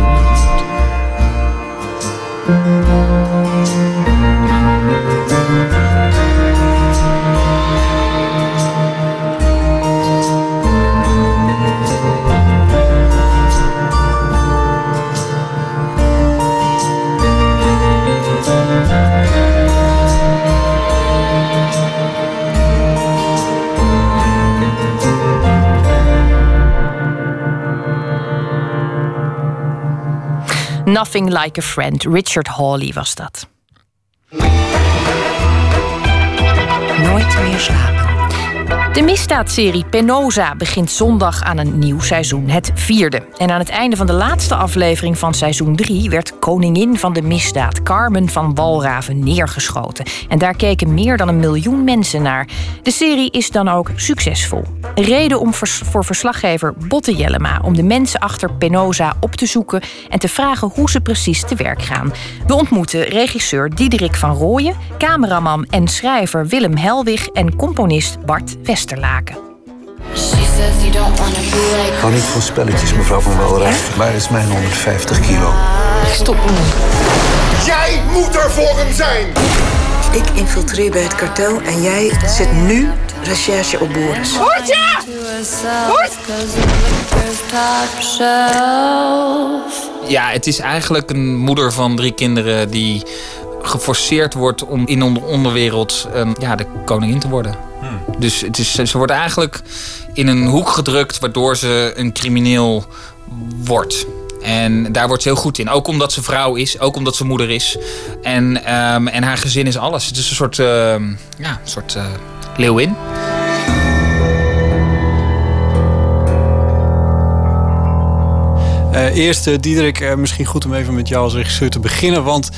Nothing Like a Friend. Richard Hawley was dat. Nooit meer slapen. De misdaadserie Penosa begint zondag aan een nieuw seizoen, het vierde. En aan het einde van de laatste aflevering van seizoen 3 werd koningin van de misdaad, Carmen van Walraven, neergeschoten. En daar keken meer dan een miljoen mensen naar. De serie is dan ook succesvol. Reden om vers- voor verslaggever Botte Jellema om de mensen achter Penosa op te zoeken en te vragen hoe ze precies te werk gaan. We ontmoeten regisseur Diederik van Rooyen, cameraman en schrijver Willem Helwig en componist Bart Westerlaken. Ik hou niet van spelletjes, mevrouw van Welraad. Waar is mijn 150 kilo? Jij moet er voor hem zijn! Ik infiltreer bij het kartel en jij zet nu recherche op Boris. Ja, het is eigenlijk een moeder van drie kinderen die geforceerd wordt om in de onderwereld ehm, ja, de koningin te worden. Dus het is, ze wordt eigenlijk in een hoek gedrukt waardoor ze een crimineel wordt. En daar wordt ze heel goed in. Ook omdat ze vrouw is, ook omdat ze moeder is. En, ehm, en haar gezin is alles. Het is een soort, ehm, ja, een soort eh, leeuwin. Eh, eerst, eh, Diederik, misschien goed om even met jou als regisseur te beginnen. Want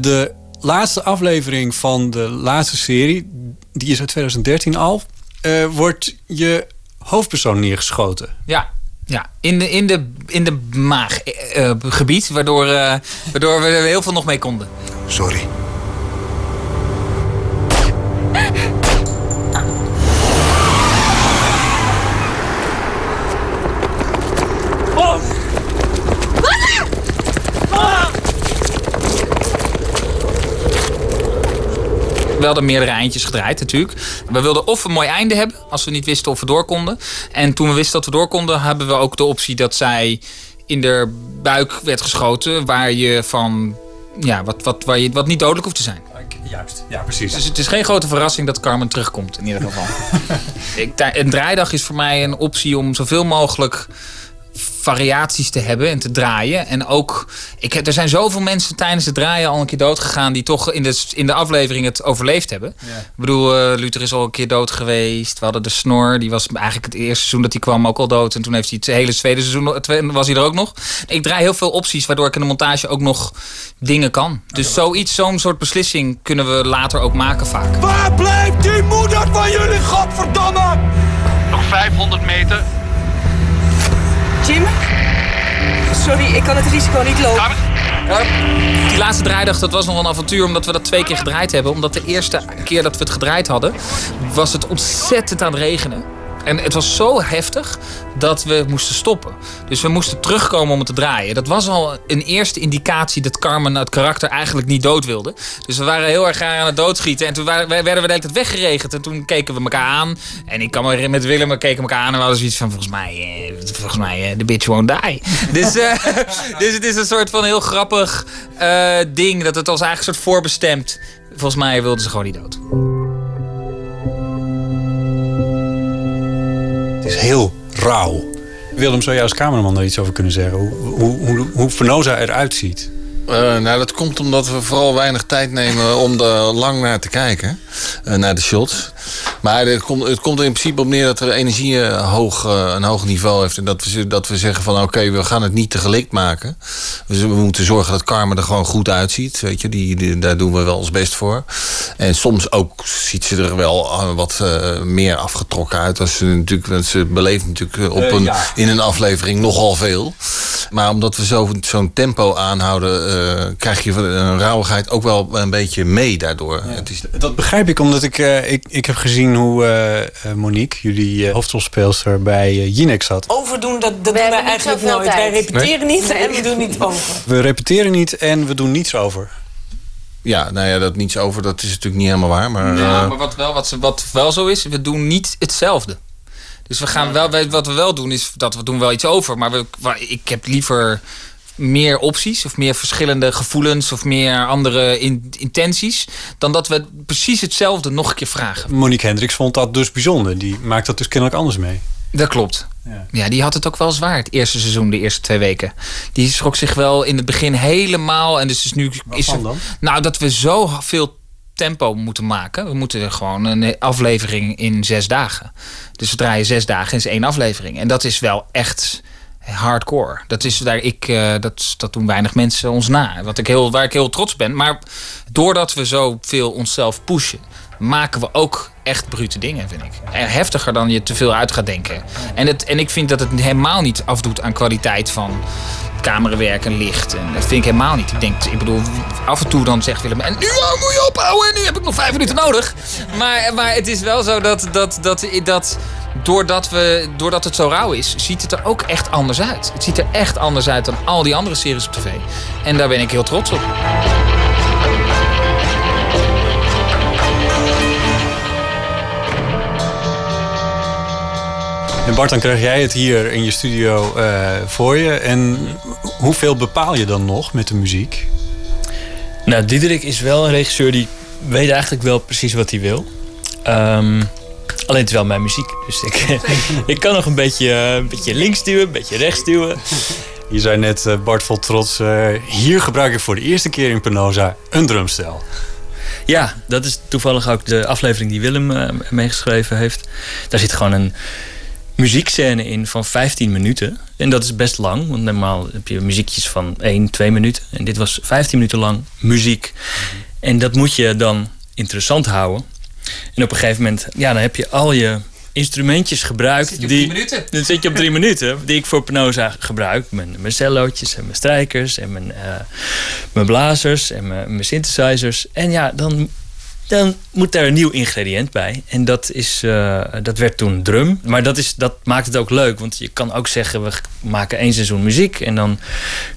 de laatste aflevering van de laatste serie, die is uit 2013 al, wordt je hoofdpersoon neergeschoten. Ja, ja. In, de, in, de, in de maaggebied, waardoor, eh, waardoor we er heel veel nog mee konden. Sorry. We hadden meerdere eindjes gedraaid natuurlijk. We wilden of een mooi einde hebben, als we niet wisten of we door konden. En toen we wisten dat we door konden, hebben we ook de optie dat zij in de buik werd geschoten. Waar je van ja, wat, wat, waar je, wat niet dodelijk hoeft te zijn. Juist, ja precies. Dus het is geen grote verrassing dat Carmen terugkomt in ieder geval. Ik, een draaidag is voor mij een optie om zoveel mogelijk variaties te hebben en te draaien. En ook, ik heb, er zijn zoveel mensen tijdens het draaien al een keer dood gegaan... die toch in de, in de aflevering het overleefd hebben. Ja. Ik bedoel, uh, Luther is al een keer dood geweest. We hadden de Snor, die was eigenlijk het eerste seizoen dat hij kwam ook al dood. En toen heeft hij het hele tweede seizoen, was hij er ook nog. Ik draai heel veel opties, waardoor ik in de montage ook nog dingen kan. Dus zoiets, zo'n soort beslissing kunnen we later ook maken vaak. Waar blijft die moeder van jullie, godverdomme? Nog 500 meter Jim? Sorry, ik kan het risico niet lopen. Die laatste draaidag, dat was nog een avontuur omdat we dat twee keer gedraaid hebben. Omdat de eerste keer dat we het gedraaid hadden, was het ontzettend aan het regenen. En het was zo heftig dat we moesten stoppen. Dus we moesten terugkomen om het te draaien. Dat was al een eerste indicatie dat Carmen het karakter eigenlijk niet dood wilde. Dus we waren heel erg aan het doodschieten. En toen werden we de hele weggeregend. En toen keken we elkaar aan. En ik kan me met Willem, we keken elkaar aan. En we hadden zoiets van, volgens mij, eh, volgens mij, uh, the bitch won't die. dus, uh, dus het is een soort van heel grappig uh, ding. Dat het als eigenlijk een soort voorbestemd. Volgens mij wilden ze gewoon niet dood. Het is heel rauw. Willem, zou jij als cameraman daar iets over kunnen zeggen? Hoe, hoe, hoe, eruit ziet? Uh, nou, dat komt omdat we vooral weinig tijd nemen om er lang naar te kijken. Uh, naar de shots. Maar het komt, het komt er in principe op neer dat er energie uh, hoog, een hoog niveau heeft. En dat we, dat we zeggen van oké, okay, we gaan het niet te gelikt maken. Dus we moeten zorgen dat Carmen er gewoon goed uitziet. Weet je, die, die, daar doen we wel ons best voor. En soms ook ziet ze er wel wat meer afgetrokken uit. Als ze, natuurlijk, want ze beleeft natuurlijk op een, ja. in een aflevering nogal veel. Maar omdat we zo'n zo tempo aanhouden uh, krijg je een rauwigheid ook wel een beetje mee daardoor. Ja. Het is... Dat begrijp ik, omdat ik, uh, ik, ik heb gezien hoe uh, Monique, jullie hoofdrolspeelster, bij Jinex zat. Overdoen, dat, dat doen wij eigenlijk nooit. Wij repeteren nee? niet nee. en we doen niet over. We repeteren niet en we doen niets over. Ja, nou ja, dat niets over, dat is natuurlijk niet helemaal waar. Maar, ja, maar wat, wel, wat, wat wel zo is, we doen niet hetzelfde. Dus we gaan wel, wat we wel doen, is dat we doen wel iets over. Maar we, ik heb liever meer opties of meer verschillende gevoelens of meer andere in, intenties. Dan dat we precies hetzelfde nog een keer vragen. Monique Hendricks vond dat dus bijzonder. Die maakt dat dus kennelijk anders mee. Dat klopt. Ja. ja. die had het ook wel zwaar het eerste seizoen, de eerste twee weken. Die schrok zich wel in het begin helemaal. En dus is nu. is er, dan? Nou, dat we zo veel tempo moeten maken. We moeten gewoon een aflevering in zes dagen. Dus we draaien zes dagen in één aflevering. En dat is wel echt hardcore. Dat, is daar, ik, uh, dat, dat doen weinig mensen ons na. Wat ik heel, waar ik heel trots ben. Maar doordat we zo veel onszelf pushen, maken we ook echt brute dingen, vind ik. Heftiger dan je te veel uit gaat denken. En, het, en ik vind dat het helemaal niet afdoet aan kwaliteit van camerawerk en licht. En dat vind ik helemaal niet. Ik denk, ik bedoel, af en toe dan zegt Willem... en nu moet je ophouden en nu heb ik nog vijf minuten nodig. Maar, maar het is wel zo dat, dat, dat, dat doordat, we, doordat het zo rauw is, ziet het er ook echt anders uit. Het ziet er echt anders uit dan al die andere series op tv. En daar ben ik heel trots op. En Bart, dan krijg jij het hier in je studio uh, voor je. En hoeveel bepaal je dan nog met de muziek? Nou, Diederik is wel een regisseur die weet eigenlijk wel precies wat hij wil. Um, alleen het is wel mijn muziek. Dus ik, ik kan nog een beetje, uh, een beetje links duwen, een beetje rechts duwen. Je zei net, uh, Bart vol trots, hier gebruik ik voor de eerste keer in Penosa een drumstel. Ja, dat is toevallig ook de aflevering die Willem meegeschreven heeft. Daar zit gewoon een muziekscène in van 15 minuten. En dat is best lang, want normaal heb je muziekjes van 1, 2 minuten. En dit was 15 minuten lang muziek. En dat moet je dan interessant houden. En op een gegeven moment, ja, dan heb je al je instrumentjes gebruikt. Zit je op die, drie minuten? Dan zit je op drie minuten, die ik voor Penosa gebruik. Mijn, mijn cellootjes en mijn strijkers en mijn, uh, mijn blazers en mijn, mijn synthesizers. En ja, dan dan moet daar een nieuw ingrediënt bij. En dat, is, uh, dat werd toen drum. Maar dat, is, dat maakt het ook leuk. Want je kan ook zeggen, we maken één seizoen muziek. En dan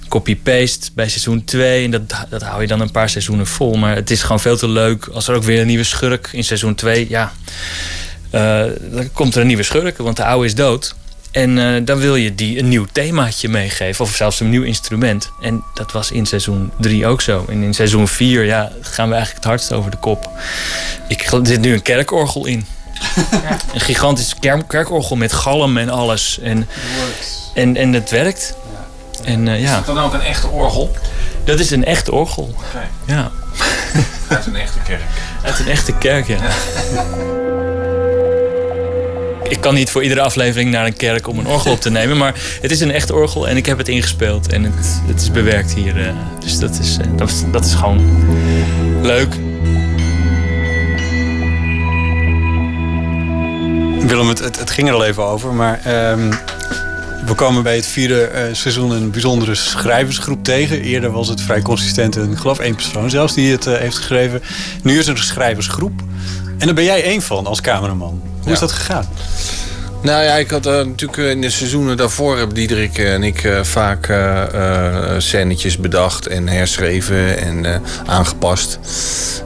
copy-paste bij seizoen 2. En dat, dat hou je dan een paar seizoenen vol. Maar het is gewoon veel te leuk als er ook weer een nieuwe schurk in seizoen 2. Ja, uh, dan komt er een nieuwe schurk, want de oude is dood. En uh, dan wil je die een nieuw themaatje meegeven. Of zelfs een nieuw instrument. En dat was in seizoen 3 ook zo. En in seizoen 4 ja, gaan we eigenlijk het hardst over de kop. Ik, er zit nu een kerkorgel in. Ja. Een gigantisch kerkorgel met galm en alles. En, en, en het werkt. Ja. En, uh, ja. Is dat dan ook een echte orgel? Dat is een echte orgel. Okay. Ja. Uit een echte kerk. Uit een echte kerk, ja. Ik kan niet voor iedere aflevering naar een kerk om een orgel op te nemen. Maar het is een echt orgel en ik heb het ingespeeld. En het, het is bewerkt hier. Uh, dus dat is, uh, dat, dat is gewoon leuk. Willem, het, het, ging er al even over. Maar um, we komen bij het vierde uh, seizoen een bijzondere schrijversgroep tegen. Eerder was het vrij consistent en ik geloof één persoon zelfs die het heeft geschreven. Nu is er een schrijversgroep. En daar ben jij één van als cameraman. Hoe is dat gegaan? Nou ja, ik had uh, natuurlijk in de seizoenen daarvoor hebben Diederik en ik uh, vaak uh, scènetjes bedacht en herschreven en aangepast.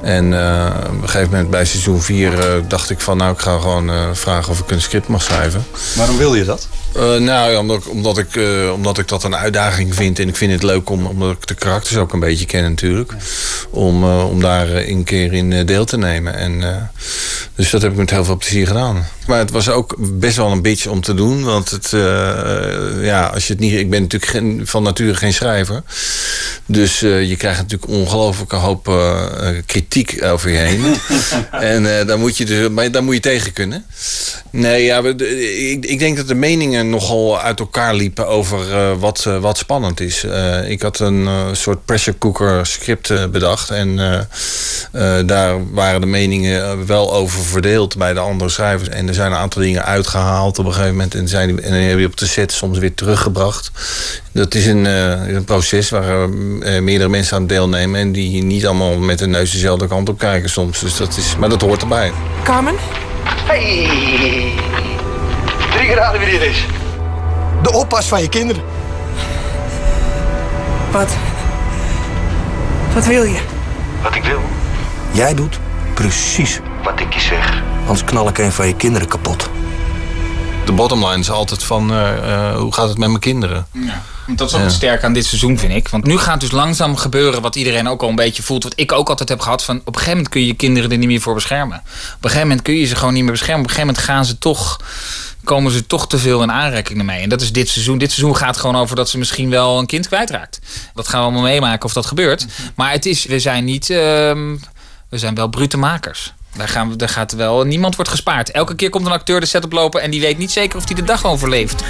En op een gegeven moment bij seizoen 4 dacht ik van nou ik ga gewoon vragen of ik een script mag schrijven. Waarom wil je dat? Uh, nou ja, omdat, omdat, ik, uh, omdat ik dat een uitdaging vind. En ik vind het leuk om, omdat ik de karakters ook een beetje ken natuurlijk. Om, uh, om daar een keer in deel te nemen. En, dus dat heb ik met heel veel plezier gedaan. Maar het was ook best wel een bitch om te doen. Want het, ja, als je het niet, ik ben natuurlijk geen, van nature geen schrijver. Dus je krijgt natuurlijk ongelooflijke hoop kritiek over je heen. en daar, moet je dus, daar moet je tegen kunnen. Nee, ja, ik, ik denk dat de meningen nogal uit elkaar liepen over uh, wat, uh, wat spannend is. Uh, ik had een soort pressure cooker script bedacht. En daar waren de meningen wel over verdeeld bij de andere schrijvers. En er zijn een aantal dingen uitgehaald op een gegeven moment. En, zijn die, en dan heb je op de set soms weer teruggebracht. Dat is een, een proces waar meerdere mensen aan deelnemen. En die niet allemaal met de neus dezelfde kant op kijken soms. Dus dat is, maar dat hoort erbij. Carmen? Hey! Drie graden wie dit is. De oppas van je kinderen. Wat? Wat wil je? Wat ik wil? Jij doet precies wat ik je zeg. Anders knal ik een van je kinderen kapot. De bottomline is altijd van, uh, uh, hoe gaat het met mijn kinderen? Ja. Dat is ook ja. sterk aan dit seizoen, vind ik. Want nu gaat dus langzaam gebeuren wat iedereen ook al een beetje voelt. Wat ik ook altijd heb gehad. Van op een gegeven moment kun je je kinderen er niet meer voor beschermen. Op een gegeven moment kun je ze gewoon niet meer beschermen. Op een gegeven moment gaan ze toch komen ze toch te veel in aanraking ermee. En dat is dit seizoen. Dit seizoen gaat gewoon over dat ze misschien wel een kind kwijtraakt. Dat gaan we allemaal meemaken of dat gebeurt. Maar het is, we zijn niet, uh, we zijn wel brute makers. Daar, gaan we, daar gaat wel, niemand wordt gespaard. Elke keer komt een acteur de set oplopen en die weet niet zeker of hij de dag overleeft.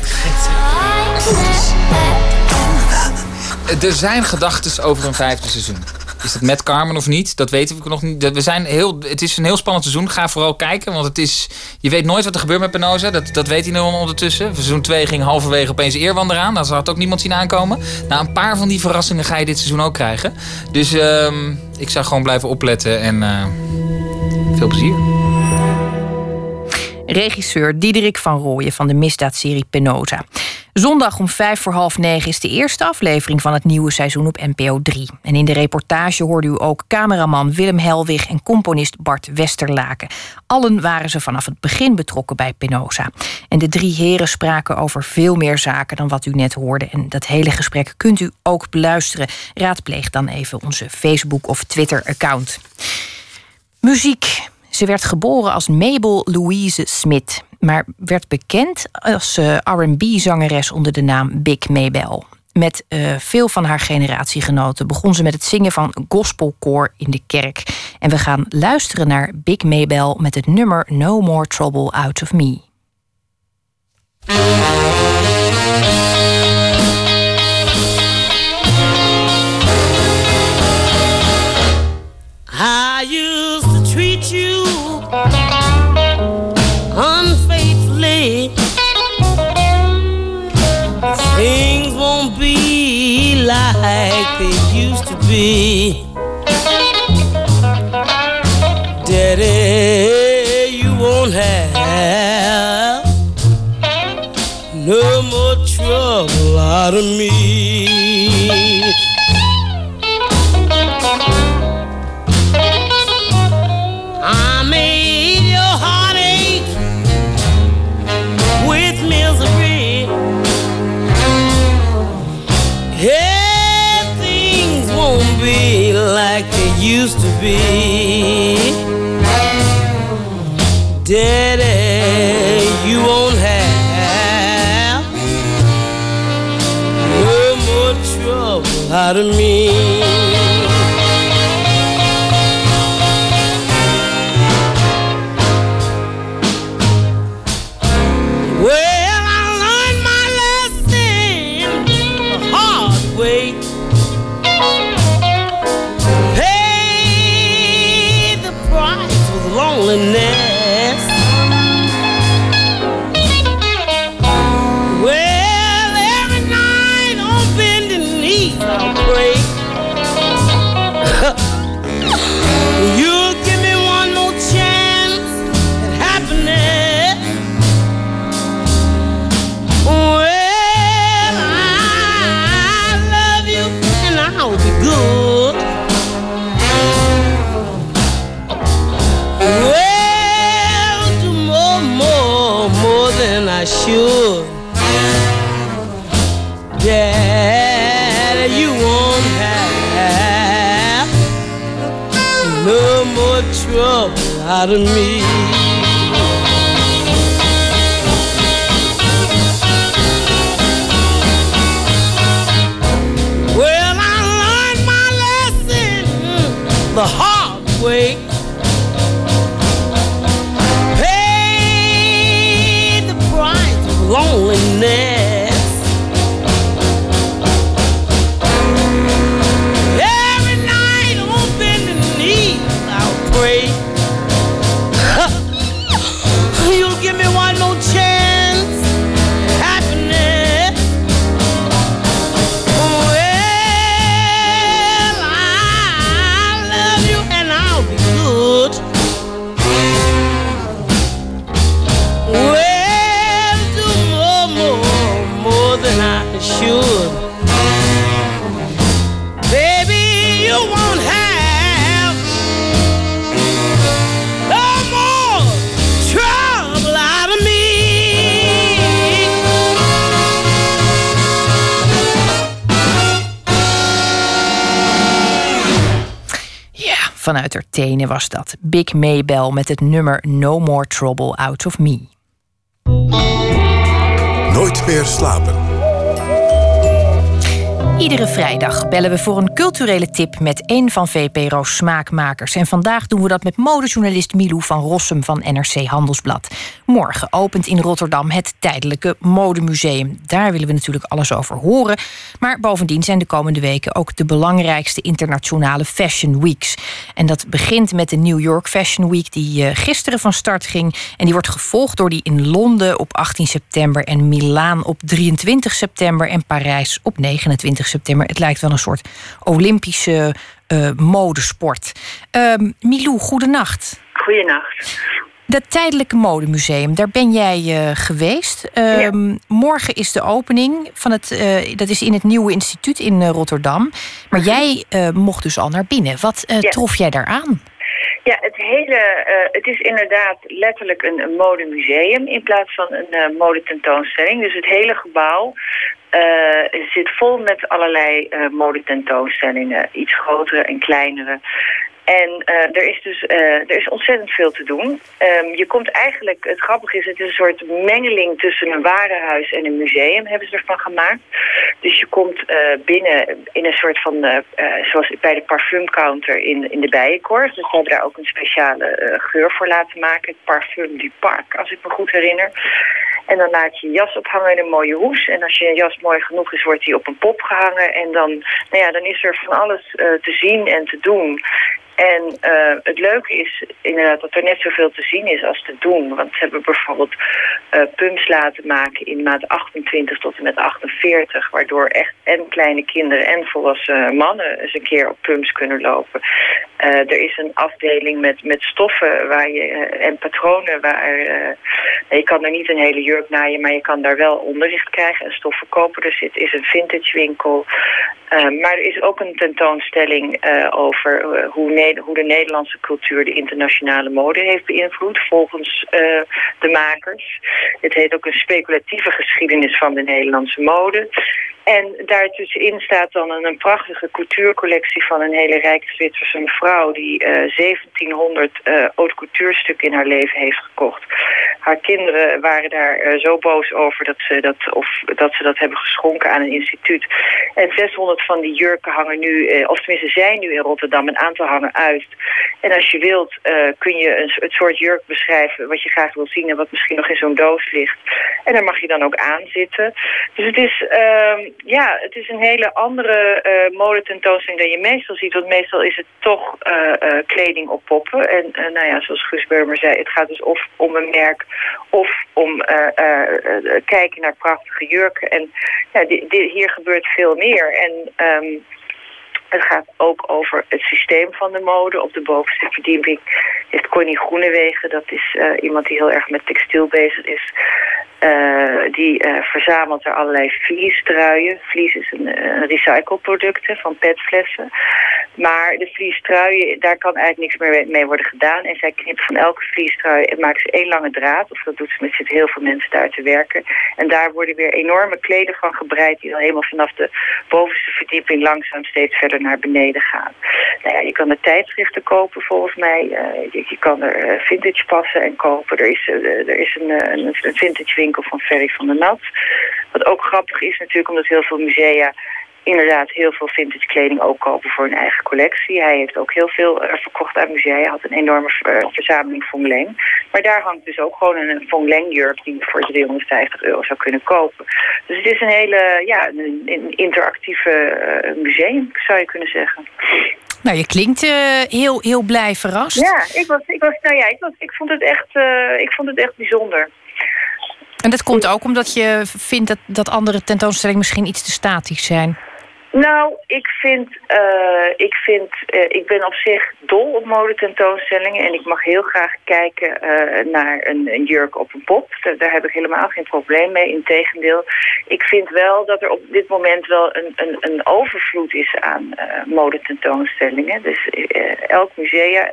Er zijn gedachten over een vijfde seizoen. Is dat met Carmen of niet? Dat weten we nog niet. We zijn heel, het is een heel spannend seizoen. Ga vooral kijken, want het is, je weet nooit wat er gebeurt met Penosa. Dat, dat weet hij nu ondertussen. Seizoen 2 ging halverwege opeens Eerwander aan. Dat had ook niemand zien aankomen. Nou, een paar van die verrassingen ga je dit seizoen ook krijgen. Dus uh, ik zou gewoon blijven opletten en uh, veel plezier. Regisseur Diederik van Rooyen van de misdaadserie Penosa. Zondag om vijf voor half negen is de eerste aflevering van het nieuwe seizoen op NPO 3. En in de reportage hoorde u ook cameraman Willem Helwig en componist Bart Westerlaken. Allen waren ze vanaf het begin betrokken bij Penosa. En de drie heren spraken over veel meer zaken dan wat u net hoorde. En dat hele gesprek kunt u ook beluisteren. Raadpleeg dan even onze Facebook- of Twitter-account. Muziek. Ze werd geboren als Mabel Louise Smith, maar werd bekend als uh, RB-zangeres onder de naam Big Mabel. Met uh, veel van haar generatiegenoten begon ze met het zingen van gospelkoor in de kerk. En we gaan luisteren naar Big Mabel met het nummer No More Trouble Out of Me. Daddy, you won't have no more trouble out of me. Me. Big Maybell met het nummer No More Trouble Out of Me. Nooit meer slapen. Iedere vrijdag bellen we voor een culturele tip met een van VPRO's smaakmakers. En vandaag doen we dat met modejournalist Milou van Rossum van NRC Handelsblad. Morgen opent in Rotterdam het tijdelijke modemuseum. Daar willen we natuurlijk alles over horen. Maar bovendien zijn de komende weken ook de belangrijkste internationale Fashion Weeks. En dat begint met de New York Fashion Week, die eh, gisteren van start ging. En die wordt gevolgd door die in Londen op 18 september en Milaan op 23 september en Parijs op 29 september. Het lijkt wel een soort Olympische eh, modesport. Ehm Milou, goedenacht. Goedenacht. Dat tijdelijke modemuseum, daar ben jij eh, geweest. Ehm, Morgen is de opening van het, eh, dat is in het Nieuwe Instituut in eh, Rotterdam. Maar jij eh, mocht dus al naar binnen. Wat Ja. trof jij daar aan? Ja, het hele, het is inderdaad letterlijk een, een modemuseum in plaats van een eh, modetentoonstelling. Dus het hele gebouw zit vol met allerlei modetentoonstellingen, iets grotere en kleinere. En eh, er is dus eh, er is ontzettend veel te doen. Ehm, je komt eigenlijk, het grappige is, het is een soort mengeling tussen een warenhuis en een museum hebben ze ervan gemaakt. Dus je komt eh, binnen in een soort van, zoals bij de parfumcounter in, in de Bijenkorf. Dus we hebben daar ook een speciale geur voor laten maken. Parfum du Parc, als ik me goed herinner. En dan laat je je jas ophangen in een mooie hoes. En als je jas mooi genoeg is, wordt die op een pop gehangen. En dan, nou ja, dan is er van alles eh, te zien en te doen. En eh, het leuke is inderdaad dat er net zoveel te zien is als te doen. Want ze hebben bijvoorbeeld eh, pumps laten maken in maat 28 tot en met 48. Waardoor echt en kleine kinderen en volwassen mannen eens een keer op pumps kunnen lopen. Er is een afdeling met, met stoffen waar je, en patronen waar... je kan er niet een hele jurk naaien, maar je kan daar wel onderricht krijgen en stoffen. Dus het is een vintage winkel. Eh, maar er is ook een tentoonstelling eh, over eh, hoe, hoe de Nederlandse cultuur de internationale mode heeft beïnvloed, volgens de makers. Het heet ook een speculatieve geschiedenis van de Nederlandse mode. En daartussenin staat dan een, prachtige couturecollectie van een hele rijke Zwitserse mevrouw... die 1700 uh, haute couture stukken in haar leven heeft gekocht. Haar kinderen waren daar zo boos over dat ze dat, of, dat ze dat hebben geschonken aan een instituut. En 600 van die jurken hangen nu, of tenminste zijn nu in Rotterdam, een aantal hangen uit. En als je wilt kun je een, het soort jurk beschrijven wat je graag wil zien... en wat misschien nog in zo'n doos ligt. En daar mag je dan ook aan zitten. Dus het is, uh, ja, het is een hele andere uh, modetentoonstelling dan je meestal ziet. Want meestal is het toch uh, uh, kleding op poppen. En nou ja, zoals Guus Burmer zei, het gaat dus of om een merk... of om kijken naar prachtige jurken. En ja, hier gebeurt veel meer. En... Um, het gaat ook over het systeem van de mode. Op de bovenste verdieping heeft Connie Groenewegen. Dat is iemand die heel erg met textiel bezig is. Uh, die uh, verzamelt er allerlei vliestruien. Vlies is een, een recycleproduct van petflessen. Maar de vliestruien, daar kan eigenlijk niks meer mee worden gedaan. En zij knipt van elke vliestrui en maakt ze één lange draad. Of dat doet ze met zitten heel veel mensen daar te werken. En daar worden weer enorme kleden van gebreid... die dan helemaal vanaf de bovenste verdieping langzaam steeds verder naar beneden gaan. Nou ja, je kan er tijdschriften kopen volgens mij. Je, je, kan er vintage passen en kopen. Er is, er is een, een, een vintage winkel van Ferry van der Nat. Wat ook grappig is natuurlijk omdat heel veel musea inderdaad heel veel vintage kleding ook kopen voor hun eigen collectie. Hij heeft ook heel veel uh, verkocht aan musea. Hij had een enorme uh, verzameling Leng. Maar daar hangt dus ook gewoon een Leng jurk die je voor 350 euro zou kunnen kopen. Dus het is een hele ja, een, een interactieve uh, museum, zou je kunnen zeggen. Nou, je klinkt heel, heel blij verrast. Ja, ik, was, ik, was, nou ja ik, was, ik, vond het echt, ik vond het echt bijzonder. En dat komt ook omdat je vindt dat, dat andere tentoonstellingen misschien iets te statisch zijn. Nou, ik vind, uh, ik vind, uh, ik ben op zich dol op modetentoonstellingen en ik mag heel graag kijken uh, naar een, jurk op een pop. Daar, daar, heb ik helemaal geen probleem mee. Integendeel, ik vind wel dat er op dit moment wel een, een, een overvloed is aan modetentoonstellingen. Dus elk museum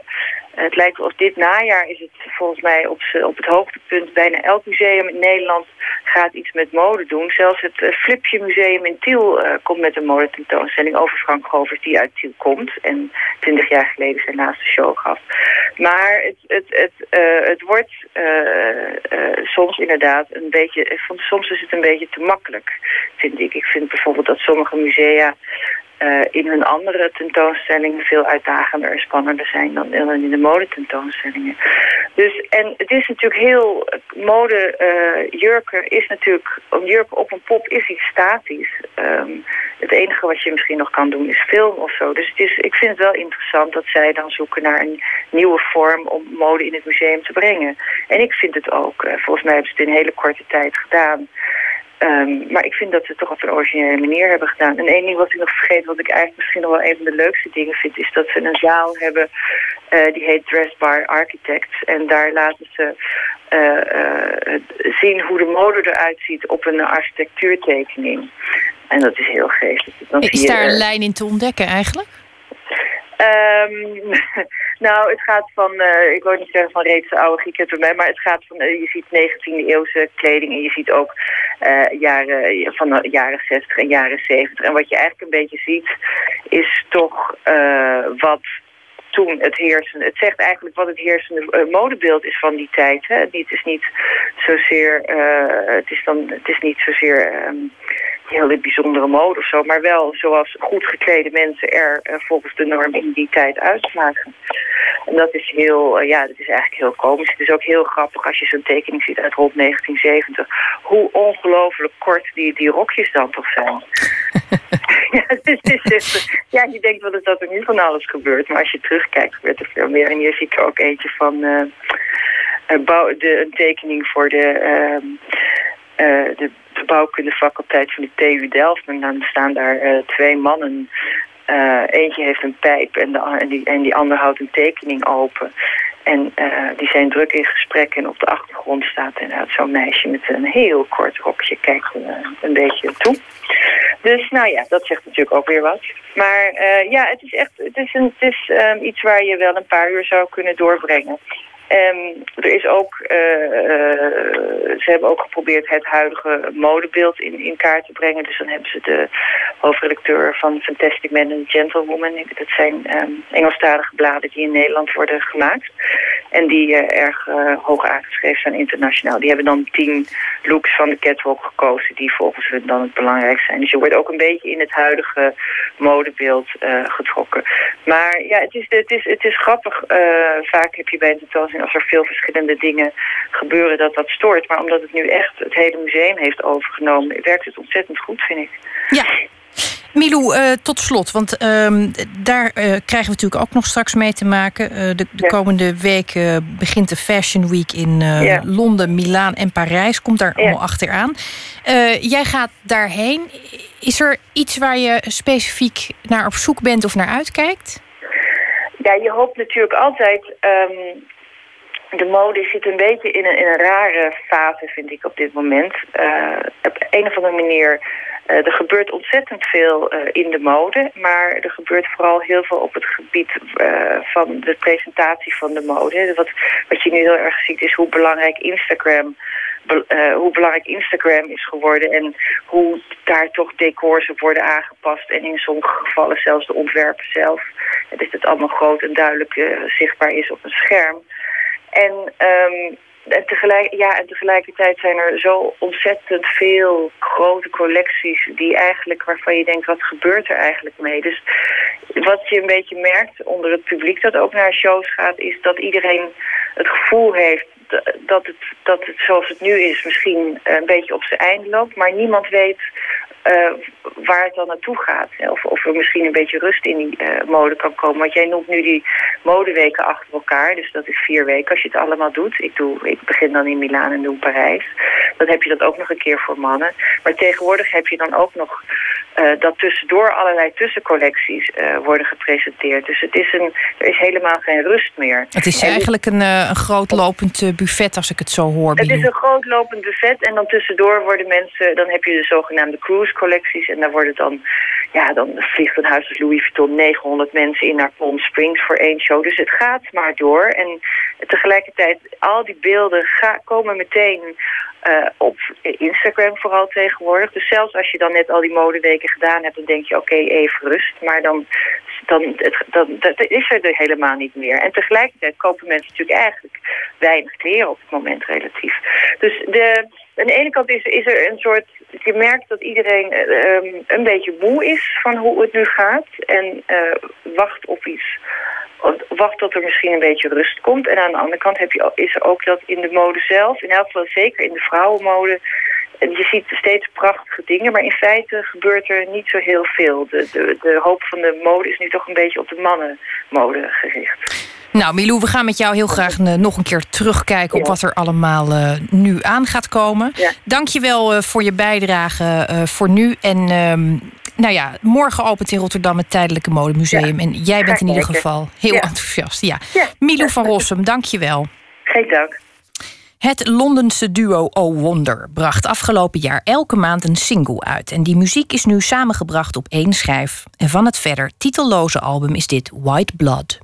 het lijkt of dit najaar is het volgens mij op, op het hoogtepunt. Bijna elk museum in Nederland gaat iets met mode doen. Zelfs het uh, Flipje Museum in Tiel uh, komt met een modetentoonstelling over Frank Govers die uit Tiel komt. En twintig jaar geleden zijn laatste show gaf. Maar het, het, het, uh, het wordt soms inderdaad een beetje... Soms is het een beetje te makkelijk, vind ik. Ik vind bijvoorbeeld dat sommige musea uh, in hun andere tentoonstellingen veel uitdagender en spannender zijn dan in de modetentoonstellingen. Dus, en het is natuurlijk heel, mode uh, jurken is natuurlijk, een jurk op een pop is iets statisch. Um, het enige wat je misschien nog kan doen is film of zo. Dus het is, ik vind het wel interessant dat zij dan zoeken naar een nieuwe vorm om mode in het museum te brengen. En ik vind het ook, uh, volgens mij hebben ze het in een hele korte tijd gedaan. Um, maar ik vind dat ze het toch op een originele manier hebben gedaan. En één ding wat ik nog vergeet, wat ik eigenlijk misschien nog wel een van de leukste dingen vind... is dat ze een zaal hebben, uh, die heet Dressbar Architects. En daar laten ze uh, uh, zien hoe de mode eruit ziet op een architectuurtekening. En dat is heel geestig. Dan is daar een lijn in te ontdekken eigenlijk? Um, nou, het gaat van, uh, ik wil niet zeggen van reeds oude Grieken mij, maar het gaat van, uh, je ziet 19e eeuwse kleding en je ziet ook uh, jaren, van de jaren 60 en jaren 70. En wat je eigenlijk een beetje ziet, is toch wat toen het heersende. Het zegt eigenlijk wat het heersende modebeeld is van die tijd. Hè? Het is niet zozeer, het is dan, het is niet zozeer. Um, heel bijzondere mode of zo. Maar wel zoals goed geklede mensen er uh, volgens de norm in die tijd uitslagen. En dat is heel, uh, ja, dat is eigenlijk heel komisch. Het is ook heel grappig als je zo'n tekening ziet uit rond 1970. Hoe ongelooflijk kort die, die rokjes dan toch zijn. ja, ja, je denkt wel eens dat er nu van alles gebeurt. Maar als je terugkijkt gebeurt er veel meer. En je ziet er ook eentje van... Uh, bouw, de, een tekening voor de... Ehm, uh, de de bouwkundefaculteit van de TU Delft. En dan staan daar uh, twee mannen. Uh, eentje heeft een pijp en, de, en, die, en die ander houdt een tekening open. En uh, die zijn druk in gesprek en op de achtergrond staat inderdaad zo'n meisje met een heel kort rokje. Kijkt uh, een beetje toe. Dus nou ja, dat zegt natuurlijk ook weer wat. Maar ja, het is echt het is, een, het is um, iets waar je wel een paar uur zou kunnen doorbrengen. Um, er is ook, uh, ze hebben ook geprobeerd het huidige modebeeld in, in kaart te brengen. Dus dan hebben ze de hoofdredacteur van Fantastic Man and Gentlewoman. Dat zijn um, Engelstalige bladen die in Nederland worden gemaakt. En die uh, erg hoog aangeschreven zijn internationaal. Die hebben dan tien looks van de catwalk gekozen die volgens hun dan het belangrijk zijn. Dus je wordt ook een beetje in het huidige modebeeld getrokken. Maar ja, het is, het is, het is grappig. vaak heb je bij een tentoonstelling als er veel verschillende dingen gebeuren, dat dat stoort. Maar omdat het nu echt het hele museum heeft overgenomen, werkt het ontzettend goed, vind ik. Ja. Milou, uh, tot slot, want uh, daar uh, krijgen we natuurlijk ook nog straks mee te maken. Uh, de, de ja. komende weken begint de Fashion Week in ja. Londen, Milaan en Parijs. Komt daar allemaal achteraan. jij gaat daarheen. Is er iets waar je specifiek naar op zoek bent of naar uitkijkt? Ja, je hoopt natuurlijk altijd um, de mode zit een beetje in een, in een rare fase, vind ik, op dit moment. Uh, op een of andere manier, uh, er gebeurt ontzettend veel uh, in de mode... maar er gebeurt vooral heel veel op het gebied van de presentatie van de mode. Wat, wat je nu heel erg ziet is hoe belangrijk Instagram... Hoe belangrijk Instagram is geworden en hoe daar toch decors op worden aangepast en in sommige gevallen zelfs de ontwerpen zelf. Dat het allemaal groot en duidelijk zichtbaar is op een scherm. En, um, en, tegelijk, ja, en tegelijkertijd zijn er zo ontzettend veel grote collecties die eigenlijk waarvan je denkt, wat gebeurt er eigenlijk mee? Dus wat je een beetje merkt onder het publiek dat ook naar shows gaat, is dat iedereen het gevoel heeft dat het, dat het zoals het nu is misschien een beetje op zijn einde loopt. Maar niemand weet uh, waar het dan naartoe gaat. Of, of er misschien een beetje rust in die uh, mode kan komen. Want jij noemt nu die modeweken achter elkaar. Dus dat is vier weken als je het allemaal doet. Ik, doe, ik begin dan in Milaan en doe Parijs. Dan heb je dat ook nog een keer voor mannen. Maar tegenwoordig heb je dan ook nog uh, dat tussendoor allerlei tussencollecties worden gepresenteerd. Dus het is een, er is helemaal geen rust meer. Het is en eigenlijk een, een groot lopend buffet als ik het zo hoor. Het is een groot lopend buffet. En dan tussendoor worden mensen, dan heb je de zogenaamde cruise collecties. En daar worden dan, ja, dan vliegt een huis als Louis Vuitton 900 mensen in naar Palm Springs voor één show. Dus het gaat maar door. En tegelijkertijd, al die beelden komen meteen uh, op Instagram vooral tegenwoordig. Dus zelfs als je dan net al die modeweken gedaan hebt, dan denk je oké, even rust. Maar dan, dan, het, dat is er helemaal niet meer. En tegelijkertijd kopen mensen natuurlijk eigenlijk weinig kleren op het moment relatief. Dus de, aan de ene kant is, is er een soort je merkt dat iedereen uh, een beetje moe is van hoe het nu gaat. En uh, wacht op iets. Wacht tot er misschien een beetje rust komt. En aan de andere kant heb je, is er ook dat in de mode zelf, in elk geval zeker in de vrouwenmode, je ziet steeds prachtige dingen, maar in feite gebeurt er niet zo heel veel. De, de, de hoop van de mode is nu toch een beetje op de mannenmode gericht. Nou, Milou, we gaan met jou heel graag uh, nog een keer terugkijken op wat er allemaal uh, nu aan gaat komen. Ja. Dank je wel uh, voor je bijdrage voor nu. En ehm, nou ja, morgen opent in Rotterdam het Tijdelijke Modemuseum. Ja. En jij bent in ieder geval heel enthousiast. Ja. Milou van Rossum, dank je wel. Geen dank. Het Londense duo Oh Wonder bracht afgelopen jaar elke maand een single uit. En die muziek is nu samengebracht op één schijf. En van het verder titelloze album is dit White Blood.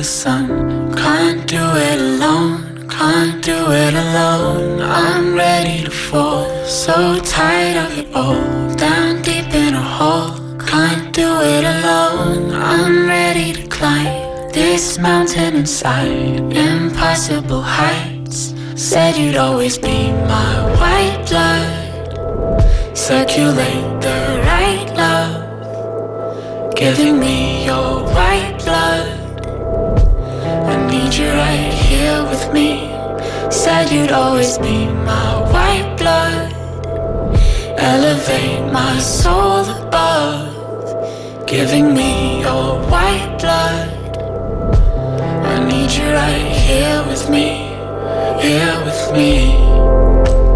The sun. Can't do it alone. Can't do it alone. I'm ready to fall. So tired of it all. Down deep in a hole. Can't do it alone. I'm ready to climb this mountain inside. Impossible heights. Said you'd always be my white blood. Circulate the right love. Giving me your white blood. Right here with me. Said you'd always be my white blood. Elevate my soul above. Giving me your white blood. I need you right here with me. here with me.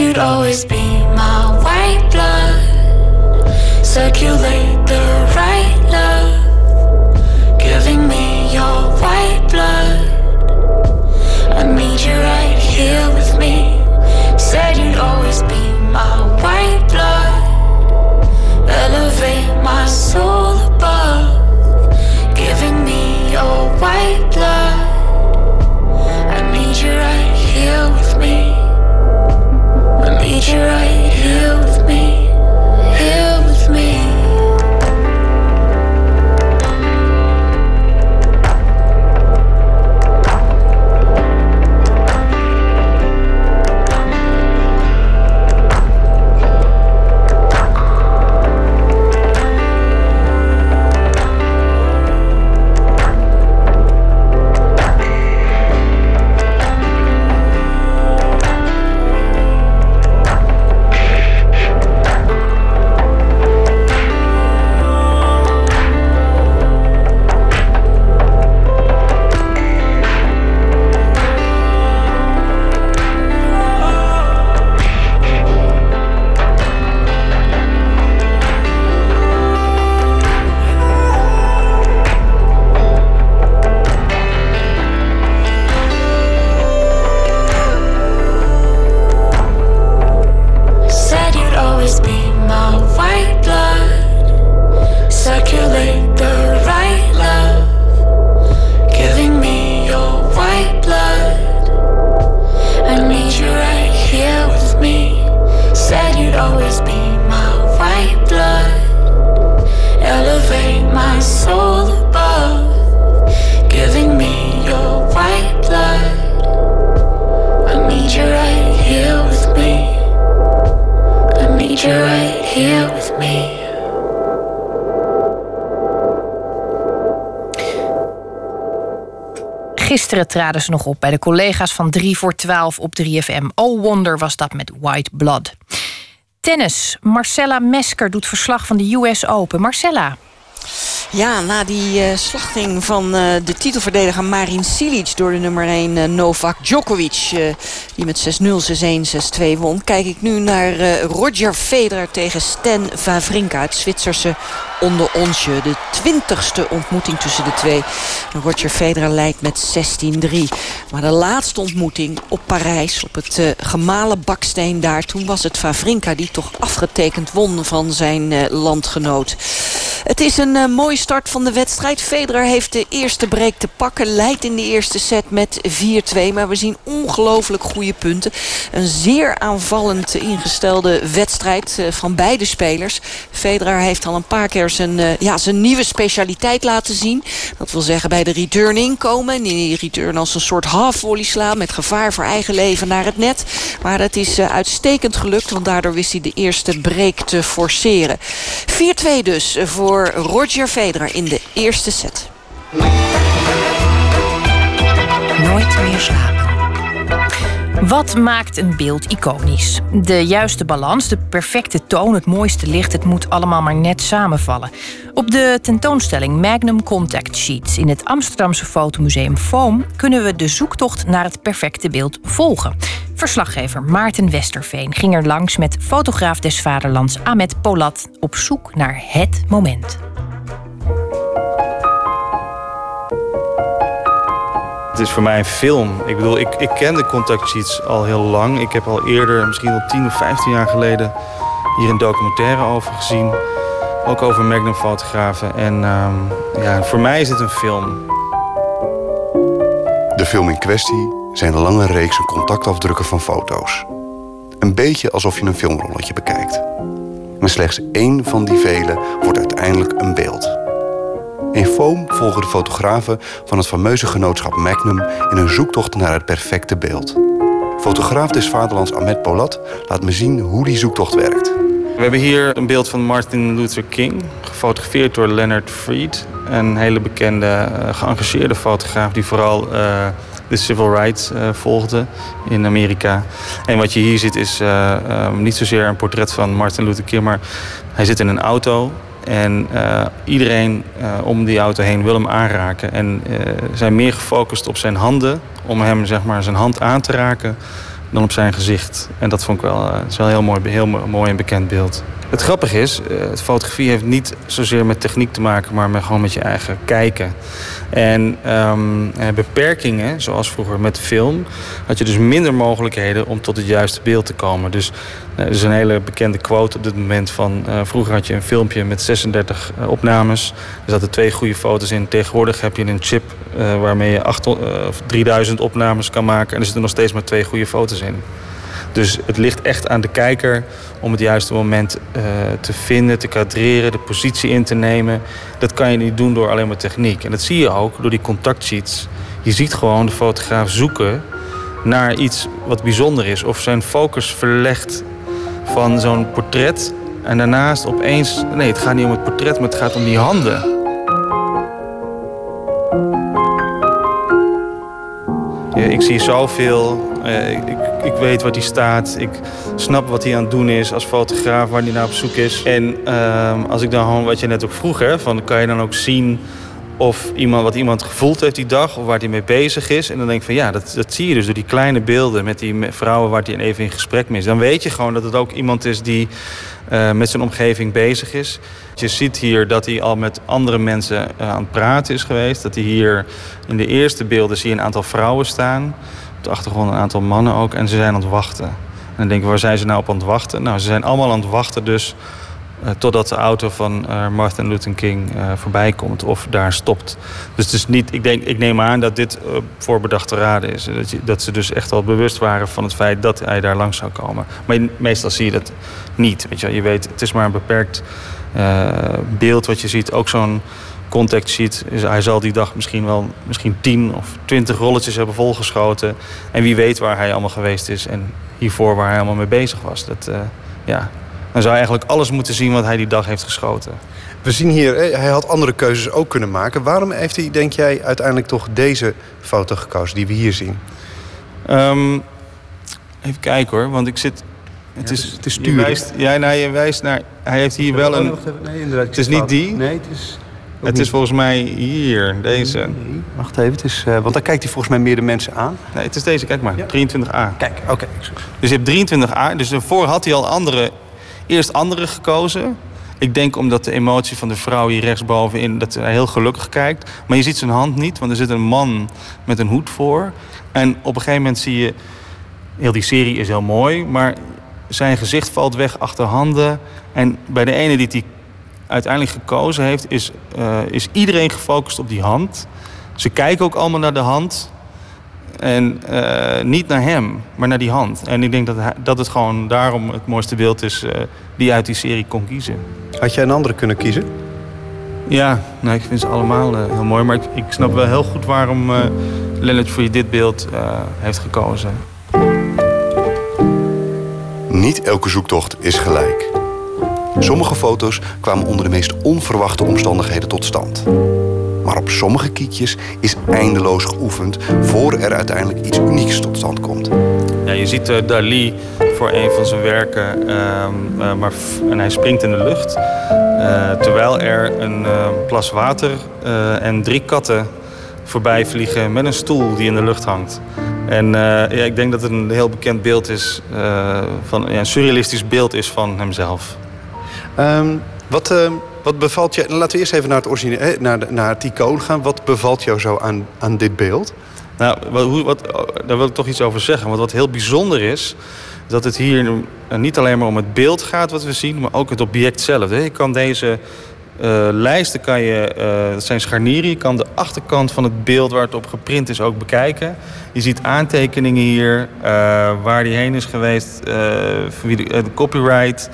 You'd always be traden ze nog op bij de collega's van 3 voor 12 op 3FM. Oh Wonder was dat met White Blood. Tennis. Marcella Mesker doet verslag van de US Open. Marcella. Ja, na die eh, slachting van eh, de titelverdediger Marin Cilic door de nummer 1 eh, Novak Djokovic, die met 6-0, 6-1, 6-2 won, kijk ik nu naar Roger Federer tegen Stan Wawrinka, het Zwitserse onder onsje. De twintigste ontmoeting tussen de twee. Roger Federer leidt met 16-3. Maar de laatste ontmoeting op Parijs, op het eh, gemalen baksteen daar... toen was het Wawrinka die toch afgetekend won van zijn landgenoot. Het is een mooie start van de wedstrijd. Federer heeft de eerste break te pakken. Leidt in de eerste set met 4-2. Maar we zien ongelooflijk goede punten. Een zeer aanvallend ingestelde wedstrijd eh, van beide spelers. Federer heeft al een paar keer zijn, eh, ja, zijn nieuwe specialiteit laten zien. Dat wil zeggen bij de return inkomen. En die return als een soort half volley slaan. Met gevaar voor eigen leven naar het net. Maar dat is eh, uitstekend gelukt. Want daardoor wist hij de eerste break te forceren. 4-2 dus voor Roger Federer in de eerste set. Nooit meer slapen. Wat maakt een beeld iconisch? De juiste balans, de perfecte toon, het mooiste licht, het moet allemaal maar net samenvallen. Op de tentoonstelling Magnum Contact Sheets in het Amsterdamse fotomuseum Foam kunnen we de zoektocht naar het perfecte beeld volgen. Verslaggever Maarten Westerveen ging er langs met fotograaf des Vaderlands Ahmed Polat op zoek naar het moment. Het is voor mij een film. Ik bedoel, ik, ik ken de contact sheets al heel lang. Ik heb al eerder, misschien wel 10 of 15 jaar geleden, hier een documentaire over gezien. Ook over Magnum-fotografen. En ehm, ja, voor mij is het een film. De film in kwestie zijn lange reeksen contactafdrukken van foto's. Een beetje alsof je een filmrolletje bekijkt. Maar slechts één van die vele wordt uiteindelijk een beeld. In Foam volgen de fotografen van het fameuze genootschap Magnum in een zoektocht naar het perfecte beeld. Fotograaf des Vaderlands Ahmed Polat laat me zien hoe die zoektocht werkt. We hebben hier een beeld van Martin Luther King, gefotografeerd door Leonard Freed. Een hele bekende, uh, geëngageerde fotograaf die vooral uh, de civil rights uh, volgde in Amerika. En wat je hier ziet is um, niet zozeer een portret van Martin Luther King, maar hij zit in een auto en uh, iedereen uh, om die auto heen wil hem aanraken. En uh, zijn meer gefocust op zijn handen, om hem zeg maar, zijn hand aan te raken, dan op zijn gezicht. En dat vond ik wel, is wel heel mooi, heel mooi en bekend beeld. Het grappige is, het fotografie heeft niet zozeer met techniek te maken, maar met, gewoon met je eigen kijken. En um, beperkingen, zoals vroeger met film, had je dus minder mogelijkheden om tot het juiste beeld te komen. Dus er is een hele bekende quote op dit moment van... Vroeger had je een filmpje met 36 uh, opnames. Er zaten twee goede foto's in. Tegenwoordig heb je een chip waarmee je 800, 3000 opnames kan maken... en er zitten nog steeds maar twee goede foto's in. Dus het ligt echt aan de kijker om het juiste moment uh, te vinden, te kadreren, de positie in te nemen. Dat kan je niet doen door alleen maar techniek. En dat zie je ook door die contactsheets. Je ziet gewoon de fotograaf zoeken naar iets wat bijzonder is. Of zijn focus verlegt van zo'n portret. En daarnaast opeens... Nee, het gaat niet om het portret, maar het gaat om die handen. Ik zie zoveel. Uh, ik, ik, weet wat hij staat. Ik snap wat hij aan het doen is als fotograaf, waar hij naar op zoek is. En uh, als ik dan wat je net ook vroeg, van, kan je dan ook zien of iemand, wat iemand gevoeld heeft die dag, of waar hij mee bezig is. En dan denk ik van ja, dat, dat zie je dus door die kleine beelden met die vrouwen waar hij even in gesprek mee is. Dan weet je gewoon dat het ook iemand is die uh, met zijn omgeving bezig is. Je ziet hier dat hij al met andere mensen uh, aan het praten is geweest. Dat hij hier in de eerste beelden zie een aantal vrouwen staan. De achtergrond een aantal mannen ook. En ze zijn aan het wachten. En dan denk waar zijn ze nou op aan het wachten? Nou, ze zijn allemaal aan het wachten dus uh, totdat de auto van uh, Martin Luther King uh, voorbij komt of daar stopt. Dus het is niet, ik, denk, ik neem aan dat dit voorbedachte raden is. Dat, je, dat, ze dus echt al bewust waren van het feit dat hij daar langs zou komen. Maar meestal zie je dat niet. Weet je, je weet, het is maar een beperkt beeld wat je ziet. Ook zo'n contact sheet. Is, hij zal die dag misschien wel misschien 10 of 20 rolletjes hebben volgeschoten. En wie weet waar hij allemaal geweest is en hiervoor waar hij allemaal mee bezig was. Dat, ja, dan zou hij eigenlijk alles moeten zien wat hij die dag heeft geschoten. We zien hier, hij had andere keuzes ook kunnen maken. Waarom heeft hij, denk jij, uiteindelijk toch deze foto gekozen die we hier zien? Um, even kijken hoor, want ik zit... Het ja, is, het is sturen. Wijst, ja, nou, je wijst naar... Hij heeft hier wel een... Nee, inderdaad. Het is niet die. Nee, het is... Het is volgens mij hier, deze. Nee, wacht even, het is, uh, want daar kijkt hij volgens mij meer de mensen aan. Nee, het is deze, kijk maar, ja. 23a. Kijk, oké. Okay. Dus je hebt 23a, dus daarvoor had hij al andere eerst andere gekozen. Ik denk omdat de emotie van de vrouw hier rechtsbovenin... dat hij heel gelukkig kijkt. Maar je ziet zijn hand niet, want er zit een man met een hoed voor. En op een gegeven moment zie je... Heel die serie is heel mooi, maar zijn gezicht valt weg achter handen. En bij de ene die hij uiteindelijk gekozen heeft... is, uh, is iedereen gefocust op die hand. Ze kijken ook allemaal naar de hand... En uh, niet naar hem, maar naar die hand. En ik denk dat, hij, dat het gewoon daarom het mooiste beeld is uh, die uit die serie kon kiezen. Had jij een andere kunnen kiezen? Ja, nou, ik vind ze allemaal uh, heel mooi. Maar ik, ik, snap wel heel goed waarom Leonard voor je dit beeld heeft gekozen. Niet elke zoektocht is gelijk. Sommige foto's kwamen onder de meest onverwachte omstandigheden tot stand. Maar op sommige kietjes is eindeloos geoefend voor er uiteindelijk iets unieks tot stand komt. Ja, je ziet uh, Dali voor een van zijn werken, uh, uh, maar en hij springt in de lucht. terwijl er een plas water en drie katten voorbij vliegen met een stoel die in de lucht hangt. En ja, ik denk dat het een heel bekend beeld is, van, ja, een surrealistisch beeld is van hemzelf. Um, wat, uh, wat bevalt je? Laten we eerst even naar het, origine, naar, de, naar het icoon gaan. Wat bevalt jou zo aan, aan dit beeld? Nou, wat, wat, daar wil ik toch iets over zeggen. Want wat heel bijzonder is, dat het hier niet alleen maar om het beeld gaat wat we zien, maar ook het object zelf. Je kan deze uh, lijsten kan je, uh, dat zijn scharnieren. Je kan de achterkant van het beeld waar het op geprint is ook bekijken. Je ziet aantekeningen hier, waar die heen is geweest, de, copyright.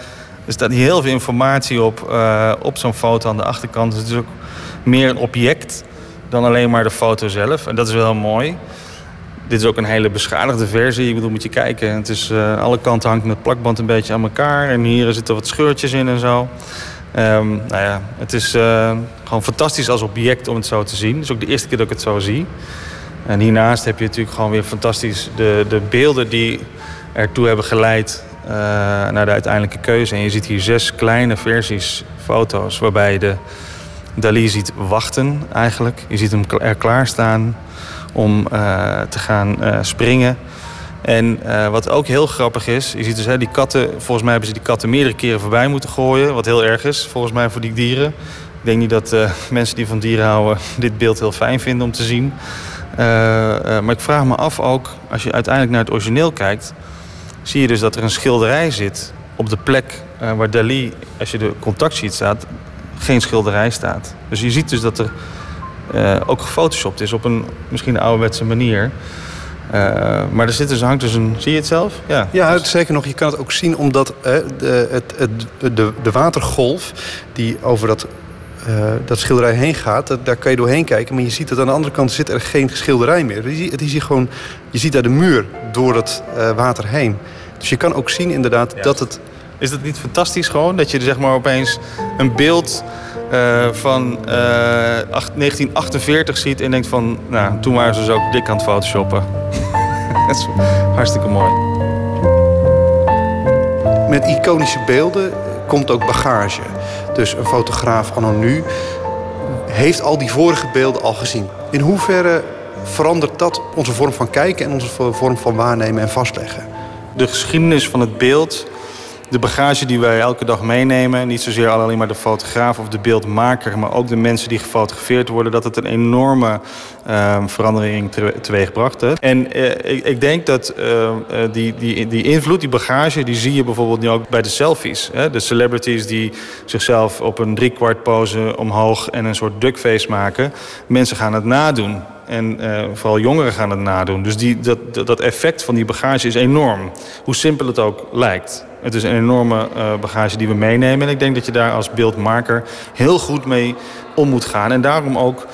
Er staat heel veel informatie op, op zo'n foto aan de achterkant. Dus het is ook meer een object dan alleen maar de foto zelf. En dat is wel mooi. Dit is ook een hele beschadigde versie. Ik bedoel, moet je kijken. Het is, aan alle kanten hangt het plakband een beetje aan elkaar. En hier zitten wat scheurtjes in en zo. Um, nou ja, het is uh, gewoon fantastisch als object om het zo te zien. Het is ook de eerste keer dat ik het zo zie. En hiernaast heb je natuurlijk gewoon weer fantastisch de, de beelden die ertoe hebben geleid naar de uiteindelijke keuze. En je ziet hier zes kleine versies foto's waarbij je de Dali ziet wachten eigenlijk. Je ziet hem er klaarstaan om uh, te gaan springen. En wat ook heel grappig is, je ziet dus hè, die katten, volgens mij hebben ze die katten meerdere keren voorbij moeten gooien. Wat heel erg is, volgens mij voor die dieren. Ik denk niet dat mensen die van dieren houden dit beeld heel fijn vinden om te zien. Maar ik vraag me af ook, als je uiteindelijk naar het origineel kijkt, zie je dus dat er een schilderij zit op de plek waar Dali, als je de contact ziet staat, geen schilderij staat. Dus je ziet dus dat er ook gefotoshopt is op een misschien ouderwetse manier. Uh, maar er zit dus, hangt dus een... Zie je het zelf? Ja, ja zeker nog. Je kan het ook zien omdat de, het, het, de, de watergolf die over dat, uh, dat schilderij heen gaat... Dat, daar kan je doorheen kijken. Maar je ziet dat aan de andere kant zit er geen schilderij meer. Het is hier gewoon, je ziet daar de muur door het water heen. Dus je kan ook zien inderdaad ja. dat het... Is dat niet fantastisch gewoon? Dat je zeg maar opeens een beeld uh, van uh, 1948 ziet en denkt van... nou, toen waren ze dus ook dik aan het photoshoppen. dat is hartstikke mooi. Met iconische beelden komt ook bagage. Dus een fotograaf anno nu heeft al die vorige beelden al gezien. In hoeverre verandert dat onze vorm van kijken... en onze vorm van waarnemen en vastleggen? De geschiedenis van het beeld de bagage die wij elke dag meenemen, niet zozeer alleen maar de fotograaf of de beeldmaker, maar ook de mensen die gefotografeerd worden, dat het een enorme uh, verandering teweegbracht. Hè. En uh, ik, ik, denk dat uh, die, die, die invloed, die bagage, die zie je bijvoorbeeld nu ook bij de selfies. Hè. De celebrities die zichzelf op een driekwart pose omhoog en een soort duckface maken. Mensen gaan het nadoen. En vooral jongeren gaan het nadoen. Dus die, dat, dat effect van die bagage is enorm. Hoe simpel het ook lijkt. Het is een enorme uh, bagage die we meenemen. En ik denk dat je daar als beeldmaker heel goed mee om moet gaan. En daarom ook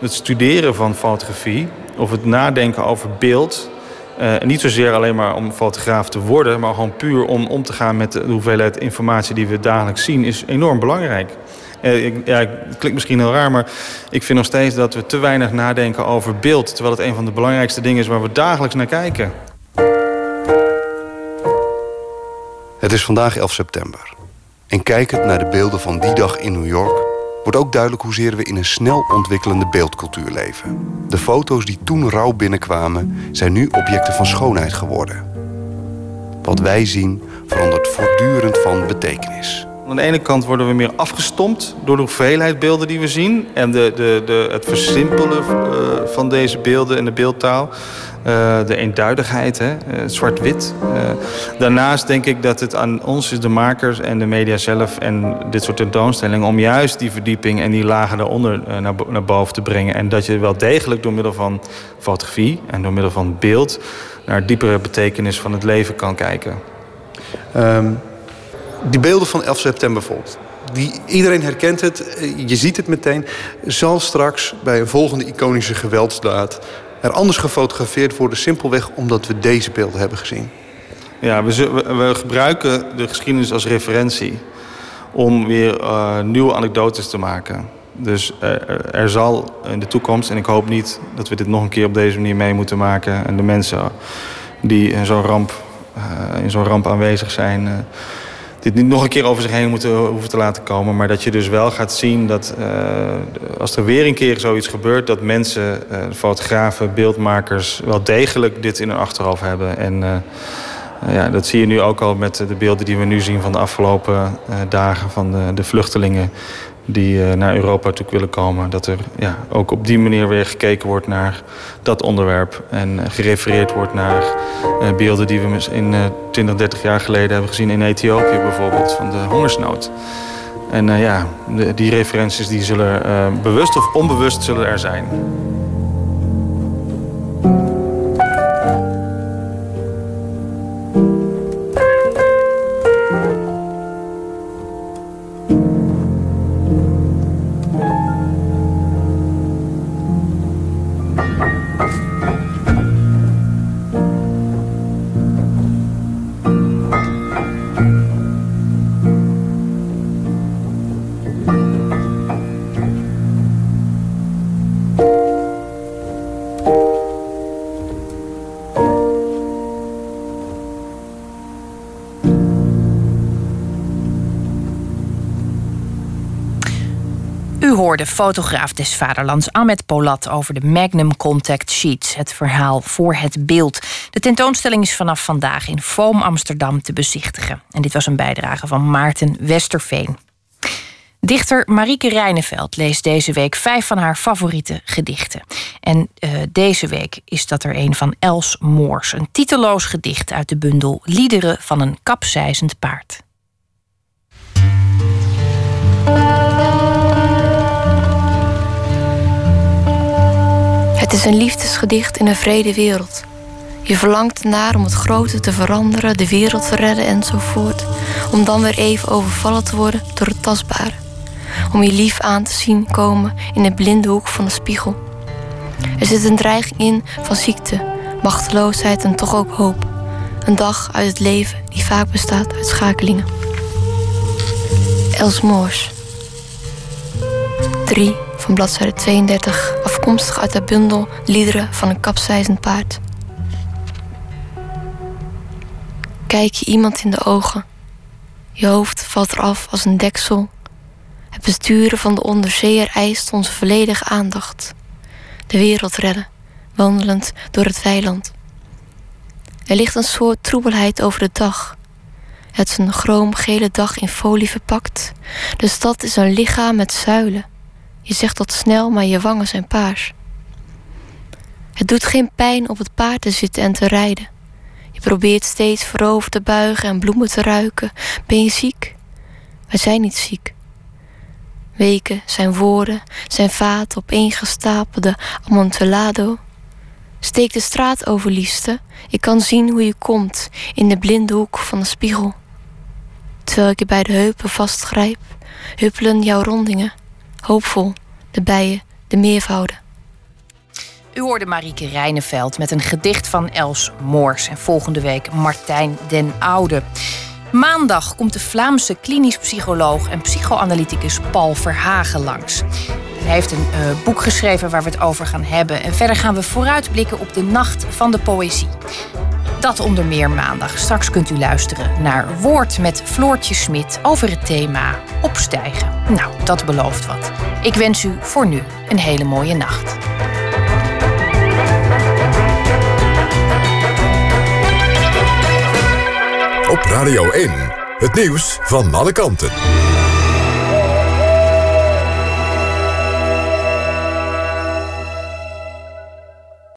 het studeren van fotografie... of het nadenken over beeld... Uh, niet zozeer alleen maar om fotograaf te worden... maar gewoon puur om om te gaan met de hoeveelheid informatie die we dagelijks zien... is enorm belangrijk. Uh, ik, ja, het klinkt misschien heel raar, maar ik vind nog steeds dat we te weinig nadenken over beeld. Terwijl het een van de belangrijkste dingen is waar we dagelijks naar kijken. Het is vandaag 11 september. En kijkend naar de beelden van die dag in New York... wordt ook duidelijk hoezeer we in een snel ontwikkelende beeldcultuur leven. De foto's die toen rauw binnenkwamen... zijn nu objecten van schoonheid geworden. Wat wij zien verandert voortdurend van betekenis. Aan de ene kant worden we meer afgestompt door de hoeveelheid beelden die we zien. En de, de, de, het versimpelen uh, van deze beelden en de beeldtaal. Uh, de eenduidigheid? Uh, zwart-wit. daarnaast denk ik dat het aan ons is, de makers en de media zelf... en dit soort tentoonstellingen... om juist die verdieping en die lagen daaronder naar, naar boven te brengen. En dat je wel degelijk door middel van fotografie en door middel van beeld... naar diepere betekenis van het leven kan kijken. Um die beelden van 11 september bijvoorbeeld. Die, iedereen herkent het, je ziet het meteen. Zal straks bij een volgende iconische geweldsdaad er anders gefotografeerd worden, simpelweg omdat we deze beelden hebben gezien? Ja, we, we gebruiken de geschiedenis als referentie om weer uh, nieuwe anekdotes te maken. Dus er, er, zal in de toekomst, en ik hoop niet dat we dit nog een keer op deze manier mee moeten maken. En de mensen die in zo'n ramp, in zo'n ramp aanwezig zijn. Dit niet nog een keer over zich heen moeten hoeven te laten komen. Maar dat je dus wel gaat zien dat uh, als er weer een keer zoiets gebeurt... dat mensen, uh, fotografen, beeldmakers wel degelijk dit in hun achterhoofd hebben. En ja, dat zie je nu ook al met de beelden die we nu zien van de afgelopen dagen... van de, de vluchtelingen die uh, naar Europa toe willen komen. Dat er ja, ook op die manier weer gekeken wordt naar dat onderwerp. En uh, gerefereerd wordt naar uh, beelden die we in 20, 30 jaar geleden hebben gezien in Ethiopië bijvoorbeeld. Van de hongersnood. En ja, die referenties die zullen bewust of onbewust zullen er zijn. Fotograaf des vaderlands Ahmed Polat over de Magnum Contact Sheets, het verhaal voor het beeld. De tentoonstelling is vanaf vandaag in Foam Amsterdam te bezichtigen. En dit was een bijdrage van Maarten Westerveen. Dichter Marieke Rijneveld leest deze week vijf van haar favoriete gedichten. En uh, deze week is dat er een van Els Moors, een titeloos gedicht uit de bundel Liederen van een kapseizend paard. Het is een liefdesgedicht in een vrede wereld. Je verlangt ernaar om het grote te veranderen, de wereld te redden enzovoort. Om dan weer even overvallen te worden door het tastbare. Om je lief aan te zien komen in de blinde hoek van de spiegel. Er zit een dreiging in van ziekte, machteloosheid en toch ook hoop. Een dag uit het leven die vaak bestaat uit schakelingen. Els Moors. 3 van bladzijde 32, afkomstig uit de bundel Liederen van een kapseizend paard. Kijk je iemand in de ogen. Je hoofd valt eraf als een deksel. Het besturen van de onderzeeër eist onze volledige aandacht. De wereld redden, wandelend door het weiland. Er ligt een soort troebelheid over de dag. Het is een chroomgele dag in folie verpakt. De stad is een lichaam met zuilen. Je zegt dat snel, maar je wangen zijn paars. Het doet geen pijn op het paard te zitten en te rijden. Je probeert steeds voorover te buigen en bloemen te ruiken. Ben je ziek? Wij zijn niet ziek. Weken zijn woorden, zijn vaten opeengestapelde amontillado. Steek de straat over, liefste. Ik kan zien hoe je komt in de blinde hoek van de spiegel. Terwijl ik je bij de heupen vastgrijp, huppelen jouw rondingen hoopvol, de bijen, de meervouden. U hoorde Marieke Rijneveld met een gedicht van Els Moors. En volgende week Martijn den Oude. Maandag komt de Vlaamse klinisch psycholoog en psychoanalyticus Paul Verhagen langs. Hij heeft een uh, boek geschreven waar we het over gaan hebben. En verder gaan we vooruitblikken op de Nacht van de Poëzie. Dat onder meer maandag. Straks kunt u luisteren naar Woord met Floortje Smit over het thema opstijgen. Nou, dat belooft wat. Ik wens u voor nu een hele mooie nacht. Op Radio 1, het nieuws van alle kanten.